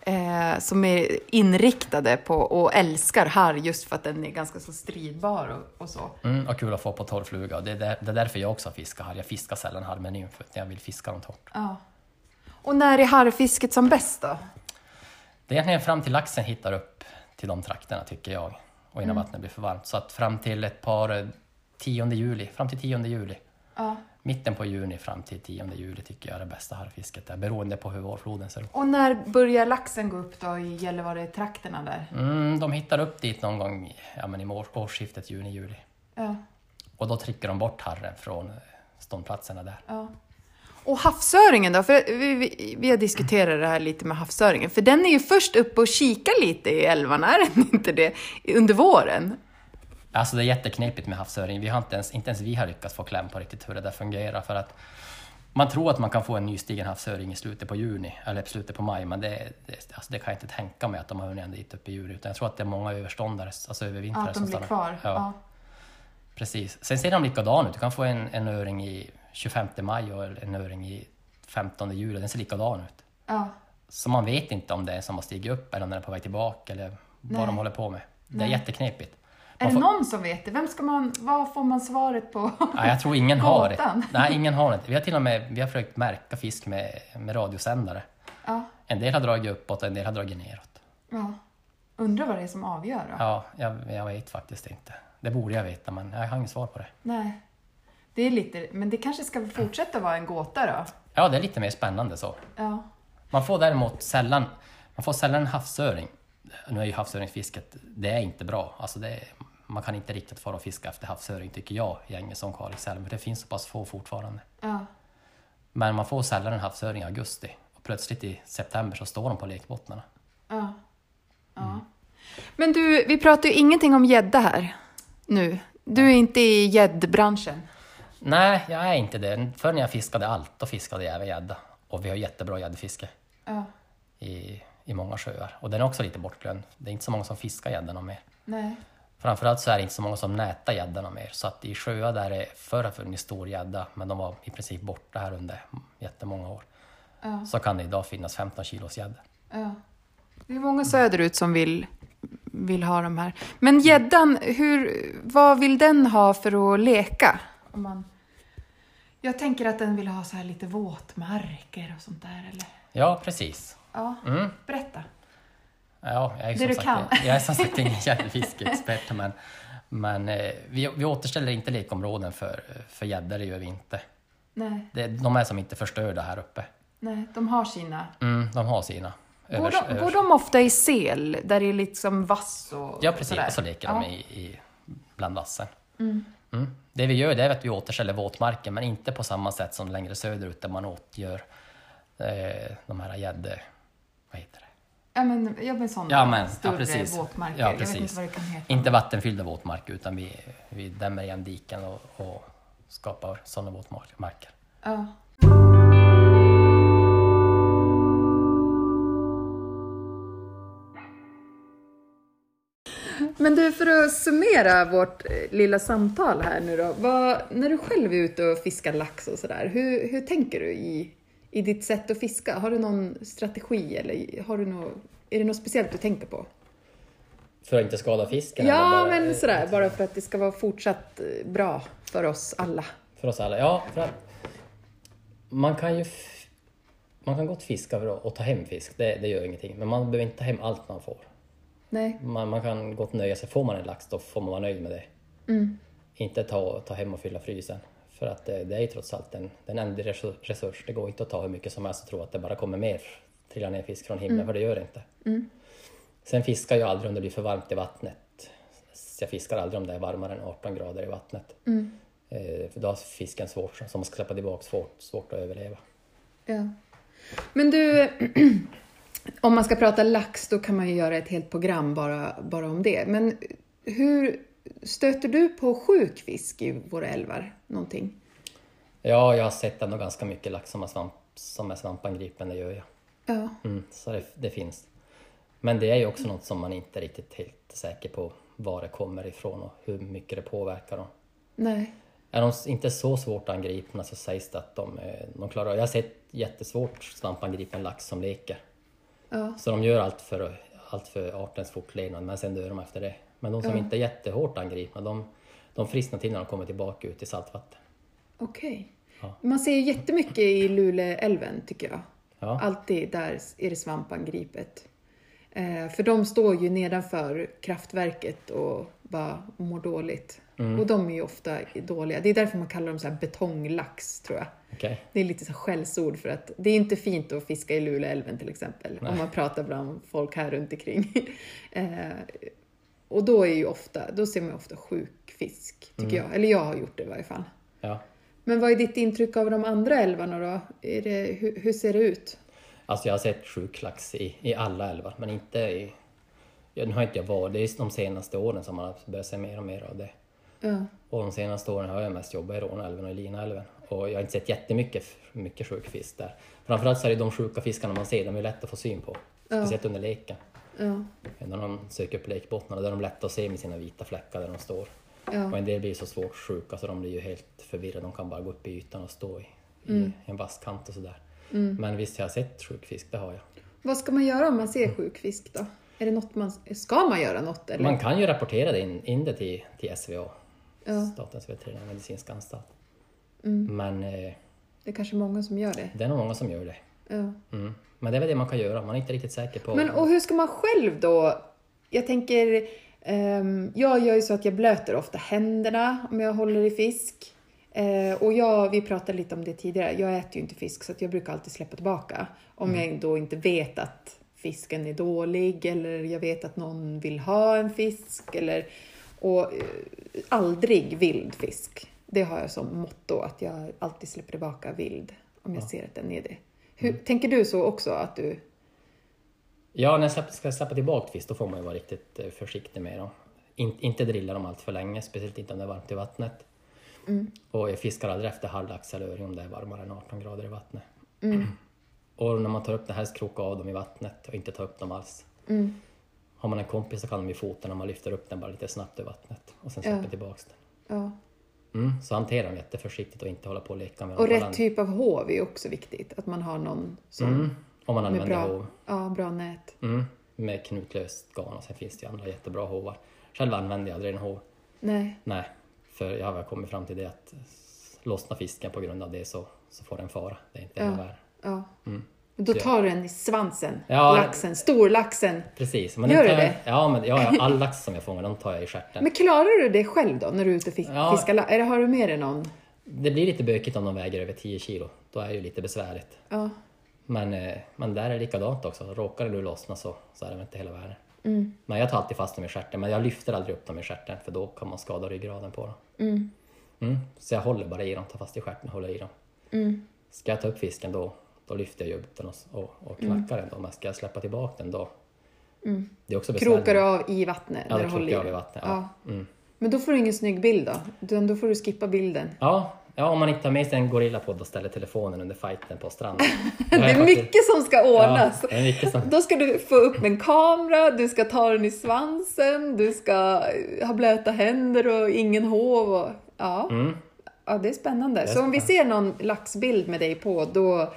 Speaker 1: Eh, som är inriktade på och älskar harr just för att den är ganska så stridbar och, och så.
Speaker 2: Mm, och kul att få på torrfluga. Det är, där, det är därför jag också fiskar harr. Jag fiskar sällan harr med nymf, jag vill fiska dem torrt.
Speaker 1: Ja. Och när är harrfisket som bäst då?
Speaker 2: Det är egentligen fram till laxen hittar upp till de trakterna, tycker jag. Och
Speaker 1: Mm.
Speaker 2: innan vattnet blir för varmt. Så att fram till ett par eh, 10 juli, fram till 10 juli,
Speaker 1: Ja.
Speaker 2: Mitten på juni fram till 10 juli tycker jag är det bästa harrfisket där, beroende på hur vårfloden ser ut.
Speaker 1: Och när börjar laxen gå upp då i Gällivare-trakterna där?
Speaker 2: Mm, de hittar upp dit någon gång ja, men i år, årsskiftet juni-juli.
Speaker 1: Ja,
Speaker 2: Och då trycker de bort harren från eh, ståndplatserna där.
Speaker 1: ja. Och havsöringen då? För vi, vi, vi har diskuterat det här lite med havsöringen. För den är ju först uppe och kikar lite i älvarna, är den inte det? Under våren?
Speaker 2: Alltså det är jätteknepigt med havsöring. Vi har inte, ens, inte ens vi har lyckats få kläm på riktigt hur det där fungerar. För att man tror att man kan få en nystigen havsöring i slutet på juni, eller slutet på maj, men det, det, alltså det kan jag inte tänka mig att de har hunnit ända dit upp i juli. Utan jag tror att det är många överståndare, alltså övervintrare
Speaker 1: Ja, att de
Speaker 2: som
Speaker 1: blir
Speaker 2: stannar.
Speaker 1: kvar?
Speaker 2: Ja,
Speaker 1: Ja.
Speaker 2: precis. Sen ser de likadana ut. Du kan få en, en öring i 25 maj och en öring i 15 juli. Den ser likadan ut.
Speaker 1: ja.
Speaker 2: Så man vet inte om det är en som har stigit upp eller om den är på väg tillbaka eller vad
Speaker 1: Nej.
Speaker 2: de håller på med. Det är
Speaker 1: Nej.
Speaker 2: jätteknepigt.
Speaker 1: Är
Speaker 2: Man
Speaker 1: det
Speaker 2: får-
Speaker 1: någon som vet det? Vem ska man, vad får man svaret på?
Speaker 2: Nej, jag tror ingen har det. Nej, ingen har det. Vi har till och med vi har försökt märka fisk med, med radiosändare.
Speaker 1: Ja,
Speaker 2: En del har dragit uppåt och en del har dragit neråt.
Speaker 1: ja. Undrar vad det är som avgör då?
Speaker 2: Ja, jag, jag vet faktiskt inte. Det borde jag veta, men jag har inget svar på det.
Speaker 1: Nej. Det är lite, men det kanske ska fortsätta vara en gåta då?
Speaker 2: Ja, det är lite mer spännande så.
Speaker 1: Ja.
Speaker 2: Man får däremot sällan, man får sällan en havsöring. Nu är ju havsöringsfisket, det är inte bra. Alltså det, man kan inte riktigt fara och fiska efter havsöring tycker jag i Ängelholm, Kalixälven, för det finns så pass få fortfarande.
Speaker 1: Ja.
Speaker 2: Men man får sällan en havsöring i augusti och plötsligt i september så står de på lekbottnarna.
Speaker 1: Ja. ja. Men du, vi pratar ju ingenting om gädda här nu. Du är inte i gäddbranschen.
Speaker 2: Nej, jag är inte det. Förr när jag fiskade allt, då fiskade jag även gädda. Och vi har jättebra gäddfiske
Speaker 1: Ja.
Speaker 2: i, i många sjöar. Och den är också lite bortglömd. Det är inte så många som fiskar gäddorna mer.
Speaker 1: Nej.
Speaker 2: Framförallt så är det inte så många som nätar gäddorna mer. Så att i sjöar där det förr har funnits stor gädda, men de var i princip borta här under jättemånga år,
Speaker 1: Ja.
Speaker 2: så kan det idag finnas 15 kilos gädda.
Speaker 1: Ja. Det är många söderut som vill, vill ha de här. Men gäddan, vad vill den ha för att leka? Om man... Jag tänker att den vill ha så här lite våtmarker och sånt där, eller?
Speaker 2: Ja, precis.
Speaker 1: Ja,
Speaker 2: Mm.
Speaker 1: berätta.
Speaker 2: Ja, jag är,
Speaker 1: Det
Speaker 2: som sagt,
Speaker 1: kan.
Speaker 2: jag är som sagt ingen (laughs) gäddfiskeexpert, men, men eh, vi, vi återställer inte lekområden för, för gäddor, det gör vi inte.
Speaker 1: Nej,
Speaker 2: Det, de är som inte förstörda här uppe.
Speaker 1: nej, de har sina.
Speaker 2: Mm, de har sina.
Speaker 1: Går
Speaker 2: övers-
Speaker 1: de, går de ofta i sel, där det är liksom vass och
Speaker 2: Ja, precis.
Speaker 1: sådär?
Speaker 2: Och så leker
Speaker 1: ja.
Speaker 2: de i, i, bland vassen.
Speaker 1: Mm.
Speaker 2: Mm. Det vi gör det är att vi återställer våtmarken, men inte på samma sätt som längre söderut där man åtgör eh, de här gädde... Vad heter det?
Speaker 1: Ja, men, ja, men sådana
Speaker 2: Ja, men, ja,
Speaker 1: större
Speaker 2: precis.
Speaker 1: våtmarker.
Speaker 2: Ja,
Speaker 1: Jag vet
Speaker 2: precis.
Speaker 1: inte vad det kan heta.
Speaker 2: Inte vattenfyllda våtmarker, utan vi, vi dämmer igen diken och, och skapar sådana våtmarker.
Speaker 1: Ja. Men du, för att summera vårt eh, lilla samtal här nu då. Vad, när du själv är ute och fiskar lax och sådär, hur, hur tänker du i, i ditt sätt att fiska? Har du någon strategi eller har du något, är det något speciellt du tänker på?
Speaker 2: För att inte skada fisken?
Speaker 1: Ja,
Speaker 2: bara-
Speaker 1: men sådär, bara för att det ska vara fortsatt eh, bra för oss alla.
Speaker 2: För oss alla? Ja, för att man kan ju... Man kan gott fiska för att och ta hem fisk, det, det gör ingenting. Men man behöver inte ta hem allt man får.
Speaker 1: Nej.
Speaker 2: Man, man kan gott nöja sig. Får man en lax, då får man vara nöjd med det.
Speaker 1: Mm.
Speaker 2: Inte ta, ta hem och fylla frysen. För att det, det är ju trots allt en, en ändlig resur- resurs. Det går inte att ta hur mycket som helst och tro att det bara kommer mer trillar ner fisk från himlen, för det gör det inte.
Speaker 1: Mm.
Speaker 2: Sen fiskar jag aldrig om det blir för varmt i vattnet. Så Jag fiskar aldrig om det är varmare än 18 grader i vattnet.
Speaker 1: Mm.
Speaker 2: Eh, för då har fisken svårt, som man ska släppa tillbaka, svårt, svårt att överleva.
Speaker 1: Ja. Men du, (clears throat) om man ska prata lax då kan man ju göra ett helt program bara, bara om det. Men hur stöter du på sjuk fisk i våra älvar? Någonting?
Speaker 2: Ja, jag har sett ändå ganska mycket lax som är, svamp, som är svampangripen, det gör jag.
Speaker 1: Ja.
Speaker 2: Mm, så det, det finns. Men det är ju också något som man inte är riktigt helt säker på var det kommer ifrån och hur mycket det påverkar dem.
Speaker 1: Nej.
Speaker 2: Är de inte så svårt angripna så sägs det att de, eh, de klarar Jag har sett jättesvårt svampangripen lax som leker.
Speaker 1: Ja.
Speaker 2: Så de gör allt för, allt för artens fortlevnad men sen dör de efter det. Men de som
Speaker 1: Ja.
Speaker 2: inte är jättehårt angripna de, de frisknar till när de kommer tillbaka ut i saltvatten.
Speaker 1: Okej.
Speaker 2: Ja.
Speaker 1: Man ser jättemycket i Luleälven tycker jag.
Speaker 2: Ja.
Speaker 1: Alltid där är det svampangripet. Eh, för de står ju nedanför kraftverket och bara mår dåligt.
Speaker 2: Mm.
Speaker 1: Och de är ju ofta dåliga. Det är därför man kallar dem så här betonglax, tror jag.
Speaker 2: Okej.
Speaker 1: Det är lite så skällsord för att det är inte fint att fiska i Luleälven till exempel.
Speaker 2: Nej.
Speaker 1: Om man pratar bland folk här runt omkring. (laughs) eh, och då är ju ofta, då ser man ju ofta sjuk fisk, tycker
Speaker 2: Mm.
Speaker 1: jag. Eller jag har gjort det i varje fall.
Speaker 2: Ja.
Speaker 1: Men vad är ditt intryck av de andra älvarna då? Det, hur, hur ser det ut?
Speaker 2: Alltså jag har sett sjuk lax i, i alla älvar, men inte i... Ja, nu har inte jag varit, det är de senaste åren som man har börjat se mer och mer av det.
Speaker 1: Ja,
Speaker 2: Och de senaste åren har jag mest jobbat i Råneälven och i Linaälven. Och jag har inte sett jättemycket mycket sjuk fisk där. Framförallt så är det de sjuka fiskarna man ser, de är lätta att få syn på.
Speaker 1: Ja.
Speaker 2: Speciellt under leken.
Speaker 1: Ja,
Speaker 2: När de söker upp lekbottnarna, där är de lätta att se med sina vita fläckar där de står. Och
Speaker 1: ja,
Speaker 2: en del blir så svårt sjuka så de blir ju helt förvirrade. De kan bara gå upp i ytan och stå i, i
Speaker 1: Mm.
Speaker 2: en vass kant och sådär.
Speaker 1: mm.
Speaker 2: Men visst, jag har sett sjuk fisk, det har jag.
Speaker 1: Vad ska man göra om man ser sjuk fisk då? Är det något man, ska man göra något eller?
Speaker 2: Man kan ju rapportera det in, in det till, till SVA,
Speaker 1: Ja,
Speaker 2: Statens veterinärmedicinska anstalt.
Speaker 1: mm.
Speaker 2: Men eh,
Speaker 1: Det är kanske många som gör det.
Speaker 2: det är nog många som gör det.
Speaker 1: Ja.
Speaker 2: Mm. Men det är väl det man kan göra, man är inte riktigt säker på...
Speaker 1: Men och hur ska man själv då? Jag tänker, ehm, jag gör ju så att jag blöter ofta händerna om jag håller i fisk. Eh, och jag, vi pratade lite om det tidigare, jag äter ju inte fisk så jag brukar alltid släppa tillbaka. Om jag då inte vet att fisken är dålig eller jag vet att någon vill ha en fisk eller och eh, aldrig vild fisk. Det har jag som motto att jag alltid släpper tillbaka vild om jag
Speaker 2: Ja.
Speaker 1: ser att den är det. Hur, Tänker du så också att du
Speaker 2: Ja, när jag ska släppa tillbaka fisk då får man ju vara riktigt eh, försiktig med dem. In, inte drilla dem allt för länge, speciellt inte om det är varmt i vattnet.
Speaker 1: Mm.
Speaker 2: Och jag fiskar aldrig efter halvlax eller öring om det är varmare än 18 grader i vattnet.
Speaker 1: Mm. (clears throat)
Speaker 2: Och när man tar upp det här, kroka av dem i vattnet och inte ta upp dem alls.
Speaker 1: Mm.
Speaker 2: Har man en kompis så kan de ju foten om man lyfter upp den bara lite snabbt ur vattnet och sen
Speaker 1: Ja.
Speaker 2: släpper tillbaks den.
Speaker 1: Ja.
Speaker 2: Mm, så hantera dem jätteförsiktigt och inte hålla på och leka med dem.
Speaker 1: Och rätt typ av hov är också viktigt. Att man har någon som
Speaker 2: Mm, om man använder
Speaker 1: bra,
Speaker 2: hov.
Speaker 1: ja, bra nät.
Speaker 2: Mm, med knutlöst garn och sen finns det ju andra jättebra hovar. Själv använder jag aldrig en hov.
Speaker 1: Nej.
Speaker 2: Nej, för jag har kommit fram till det att lossna fisken på grund av det så, så får den fara. Det är inte
Speaker 1: Ja.
Speaker 2: världen.
Speaker 1: Ja.
Speaker 2: Mm.
Speaker 1: Då tar du den i svansen.
Speaker 2: Ja.
Speaker 1: Laxen, storlaxen.
Speaker 2: Precis. Men
Speaker 1: Gör
Speaker 2: den
Speaker 1: du det?
Speaker 2: Ja, men ja, all (laughs) lax som jag fångar de tar jag i stjärten.
Speaker 1: Men klarar du det själv då när du är ute och
Speaker 2: Ja.
Speaker 1: fiskar lax? Eller har du med dig någon?
Speaker 2: Det blir lite bökigt om de väger över 10 kilo. Då är det ju lite besvärligt.
Speaker 1: Ja.
Speaker 2: Men, eh, men där är det likadant också. Råkar nu lossna så, så är det inte hela världen.
Speaker 1: Mm.
Speaker 2: Men jag tar alltid fast dem i stjärten. Men jag lyfter aldrig upp dem i stjärten för då kan man skada ryggraden på dem.
Speaker 1: Mm.
Speaker 2: Mm. Så jag håller bara i dem, tar fast i stjärten och håller i dem.
Speaker 1: Mm.
Speaker 2: Ska jag ta upp fisken då, då lyfter jag ju upp den och, och, och knackar den. Då. Men ska jag släppa tillbaka den då,
Speaker 1: Mm.
Speaker 2: det är också.
Speaker 1: Krokar du av i vattnet?
Speaker 2: Ja, då krokar jag av
Speaker 1: i
Speaker 2: vattnet. Ja. Mm.
Speaker 1: Men då får du ingen snygg bild då? Utan Då får du skippa bilden.
Speaker 2: Ja, ja, om man inte tar med sig en gorillapodd och ställer telefonen under fighten på stranden. (laughs)
Speaker 1: Det är mycket som ska ordnas.
Speaker 2: Ja, det som...
Speaker 1: Då ska du få upp en kamera, du ska ta den i svansen, du ska ha blöta händer och ingen hov. Och, ja.
Speaker 2: Mm.
Speaker 1: ja, det är spännande.
Speaker 2: är
Speaker 1: Så om vi
Speaker 2: spännande.
Speaker 1: ser någon laxbild med dig på, då,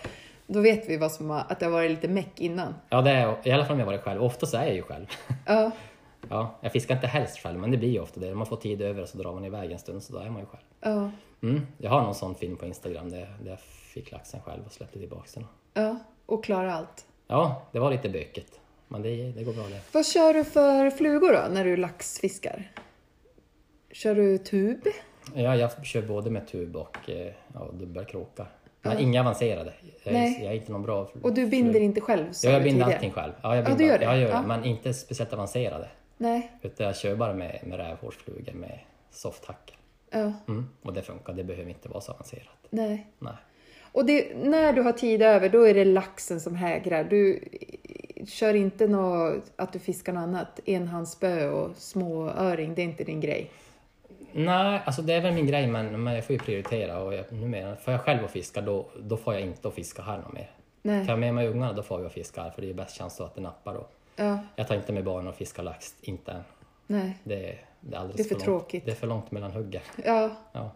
Speaker 1: då vet vi vad som har, att det har varit lite meck innan.
Speaker 2: Ja, det är, i alla fall om jag varit själv. Ofta så är jag ju själv.
Speaker 1: Ja,
Speaker 2: Ja, jag fiskar inte helst själv, men det blir ju ofta det. Om man får tid över så drar man iväg en stund, så då är man ju själv.
Speaker 1: ja,
Speaker 2: Mm. Jag har någon sån film på Instagram där, där jag fick laxen själv och släppte tillbaka den.
Speaker 1: ja. Och klara allt.
Speaker 2: Ja, det var lite bökigt. Men det, det går bra det.
Speaker 1: Vad kör du för flugor då, när du laxfiskar? Kör du tub?
Speaker 2: Ja, jag kör både med tub och eh, ja, dubbelkrokar.
Speaker 1: Ja.
Speaker 2: inga avancerade. Jag är, jag är inte någon bra...
Speaker 1: Och du binder inte själv,
Speaker 2: Ja, jag binder
Speaker 1: tidigare.
Speaker 2: allting själv. Ja, jag
Speaker 1: Ja,
Speaker 2: binder,
Speaker 1: du gör det?
Speaker 2: Jag gör
Speaker 1: Ja.
Speaker 2: det, men inte speciellt avancerade.
Speaker 1: Nej,
Speaker 2: Utan jag kör bara med, med rävhårsflugor med softhack.
Speaker 1: ja,
Speaker 2: Mm. Och det funkar, det behöver inte vara så avancerat.
Speaker 1: nej.
Speaker 2: Nej.
Speaker 1: Och det, när du har tid över, då är det laxen som hägrar. Du kör inte något, att du fiskar något annat, enhandsspö och småöring, det är inte din grej.
Speaker 2: Nej, alltså det är väl min grej men, men jag får ju prioritera och jag, numera, får jag själv att fiska då, då får jag inte att fiska här något mer.
Speaker 1: Nej.
Speaker 2: Tar jag med mig ungarna då får jag att fiska här för det är bäst chans att det nappar då.
Speaker 1: Ja,
Speaker 2: Jag tar inte med barnen och fiskar lax, inte än.
Speaker 1: nej.
Speaker 2: Det, är- det är alldeles
Speaker 1: Det är för
Speaker 2: långt.
Speaker 1: tråkigt.
Speaker 2: Det är för långt mellan huggen.
Speaker 1: Ja.
Speaker 2: Ja.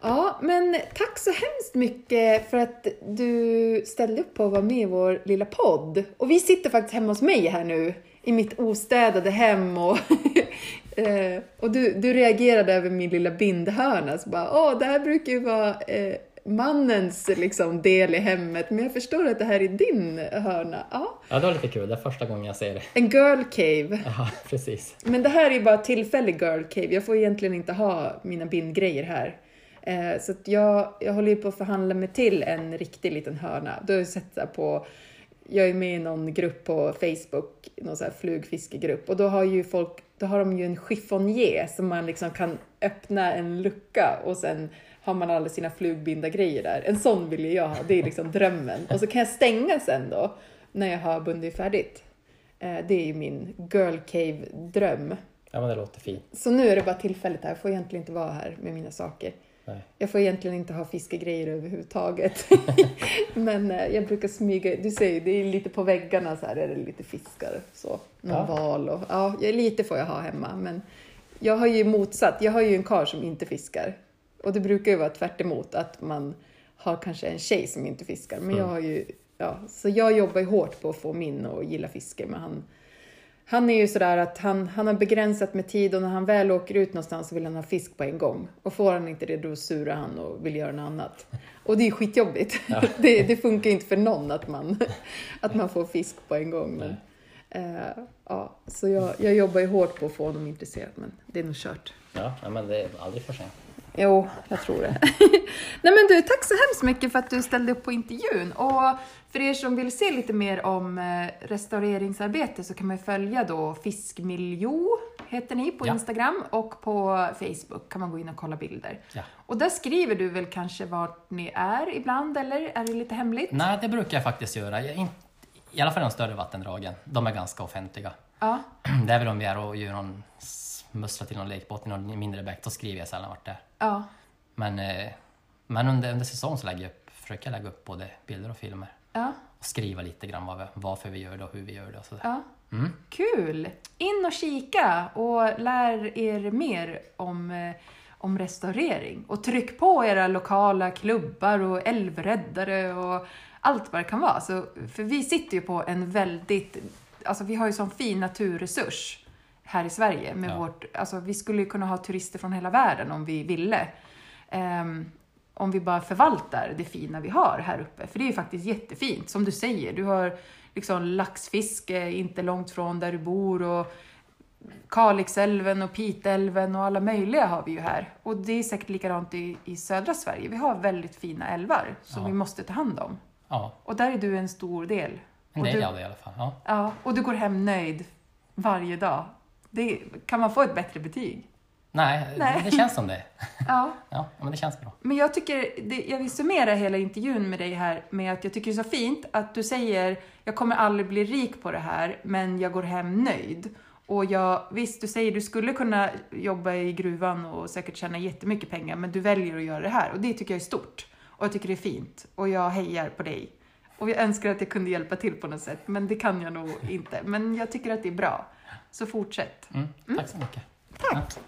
Speaker 1: ja, men tack så hemskt mycket för att du ställde upp på att vara med i vår lilla podd. Och vi sitter faktiskt hemma hos mig här nu, i mitt ostädade hem och (laughs) Eh, och du, du reagerade över min lilla bindhörna, så bara åh, det här brukar ju vara eh, mannens liksom, del i hemmet, men jag förstår att det här är din hörna. Ja.
Speaker 2: Ja, det var lite kul. Det är första gången jag ser det.
Speaker 1: En girl cave.
Speaker 2: Ja, (laughs) precis.
Speaker 1: Men det här är bara tillfällig girl cave. Jag får egentligen inte ha mina bindgrejer här. Eh, så jag, jag håller ju på att förhandla mig till en riktig liten hörna. Då har sett så på jag är med i någon grupp på Facebook, någon sån här flugfiskegrupp, och då har ju folk, då har de ju en chiffonier som man liksom kan öppna en lucka och sen har man alla sina flugbindargrejer där. En sån vill ju jag ha, det är liksom (laughs) drömmen. Och så kan jag stänga sen då, när jag har bundit färdigt. Eh, det är ju min girl cave-dröm.
Speaker 2: Ja, men det låter fint.
Speaker 1: Så nu är det bara tillfälligt här, jag får egentligen inte vara här med mina saker.
Speaker 2: Nej.
Speaker 1: Jag får egentligen inte ha fiskegrejer överhuvudtaget. (laughs) Men eh, jag brukar smyga, du ser ju, det är lite på väggarna så här, är det lite fiskar så. Någon
Speaker 2: Ja.
Speaker 1: val och, ja, jag- lite får jag ha hemma. Men jag har ju motsatt, jag har ju en karl som inte fiskar. Och det brukar ju vara tvärt emot att man har kanske en tjej som inte fiskar. Men jag
Speaker 2: Mm.
Speaker 1: har ju, ja, så jag jobbar ju hårt på att få min att gilla fiske. Men han, han är ju sådär att han, han har begränsat med tid och när han väl åker ut någonstans så vill han ha fisk på en gång. Och får han inte det då surar han och vill göra något annat. Och det är skitjobbigt.
Speaker 2: Ja. (laughs)
Speaker 1: Det, det funkar inte för någon att man, (laughs) att man får fisk på en gång. Men, eh, ja, så jag, jag jobbar ju hårt på att få honom intresserad men det är nog kört.
Speaker 2: Ja, men det är aldrig för sent.
Speaker 1: Jo, jag tror det. (laughs) Nej men du, tack så hemskt mycket för att du ställde upp på intervjun. Och för er som vill se lite mer om eh, restaureringsarbete så kan man följa då Fiskmiljo, heter ni på
Speaker 2: Ja.
Speaker 1: Instagram och på Facebook kan man gå in och kolla bilder.
Speaker 2: Ja.
Speaker 1: Och där skriver du väl kanske vart ni är ibland eller är det lite hemligt?
Speaker 2: Nej, det brukar jag faktiskt göra. Jag, in, I alla fall de större vattendragen. De är ganska offentliga.
Speaker 1: Ja, (clears throat)
Speaker 2: Det är väl om vi är och gör någon smussla till någon lekbåt i någon mindre bäck, då skriver jag sällan vart det är.
Speaker 1: ja,
Speaker 2: Men, eh, men under, under säsong så lägger jag upp, försöker jag lägga upp både bilder och filmer.
Speaker 1: ja,
Speaker 2: Och skriva lite grann vad vi, varför vi gör det och hur vi gör det och sådär.
Speaker 1: ja.
Speaker 2: Mm.
Speaker 1: Kul! In och kika och lär er mer om, eh, om restaurering. Och tryck på era lokala klubbar och älvräddare och allt vad det kan vara. Så, för vi sitter ju på en väldigt, alltså vi har ju sån fin naturresurs här i Sverige. Med
Speaker 2: Ja.
Speaker 1: vårt, alltså vi skulle ju kunna ha turister från hela världen om vi ville. Ehm, om vi bara förvaltar det fina vi har här uppe. För det är ju faktiskt jättefint. Som du säger, du har liksom laxfiske inte långt från där du bor och Kalixälven och Piteälven och alla möjliga har vi ju här. Och det är säkert likadant i, i södra Sverige. Vi har väldigt fina älvar som
Speaker 2: Ja.
Speaker 1: vi måste ta hand om.
Speaker 2: Ja,
Speaker 1: Och där är du en stor del.
Speaker 2: en del av det i alla fall. Ja.
Speaker 1: Ja, och du går hem nöjd varje dag. Det, kan man få ett bättre betyg?
Speaker 2: Nej,
Speaker 1: Nej.
Speaker 2: Det, känns som det.
Speaker 1: Ja. (laughs)
Speaker 2: Ja, men det känns bra.
Speaker 1: Men jag tycker, det, jag vill summera hela intervjun med dig här med att jag tycker det är så fint att du säger jag kommer aldrig bli rik på det här, men jag går hem nöjd. Och jag, visst, du säger du skulle kunna jobba i gruvan och säkert tjäna jättemycket pengar, men du väljer att göra det här och det tycker jag är stort. Och jag tycker det är fint och jag hejar på dig. Och jag önskar att jag kunde hjälpa till på något sätt, men det kan jag nog inte. Men jag tycker att det är bra. Så fortsätt.
Speaker 2: Mm. Tack så mycket.
Speaker 1: Tack!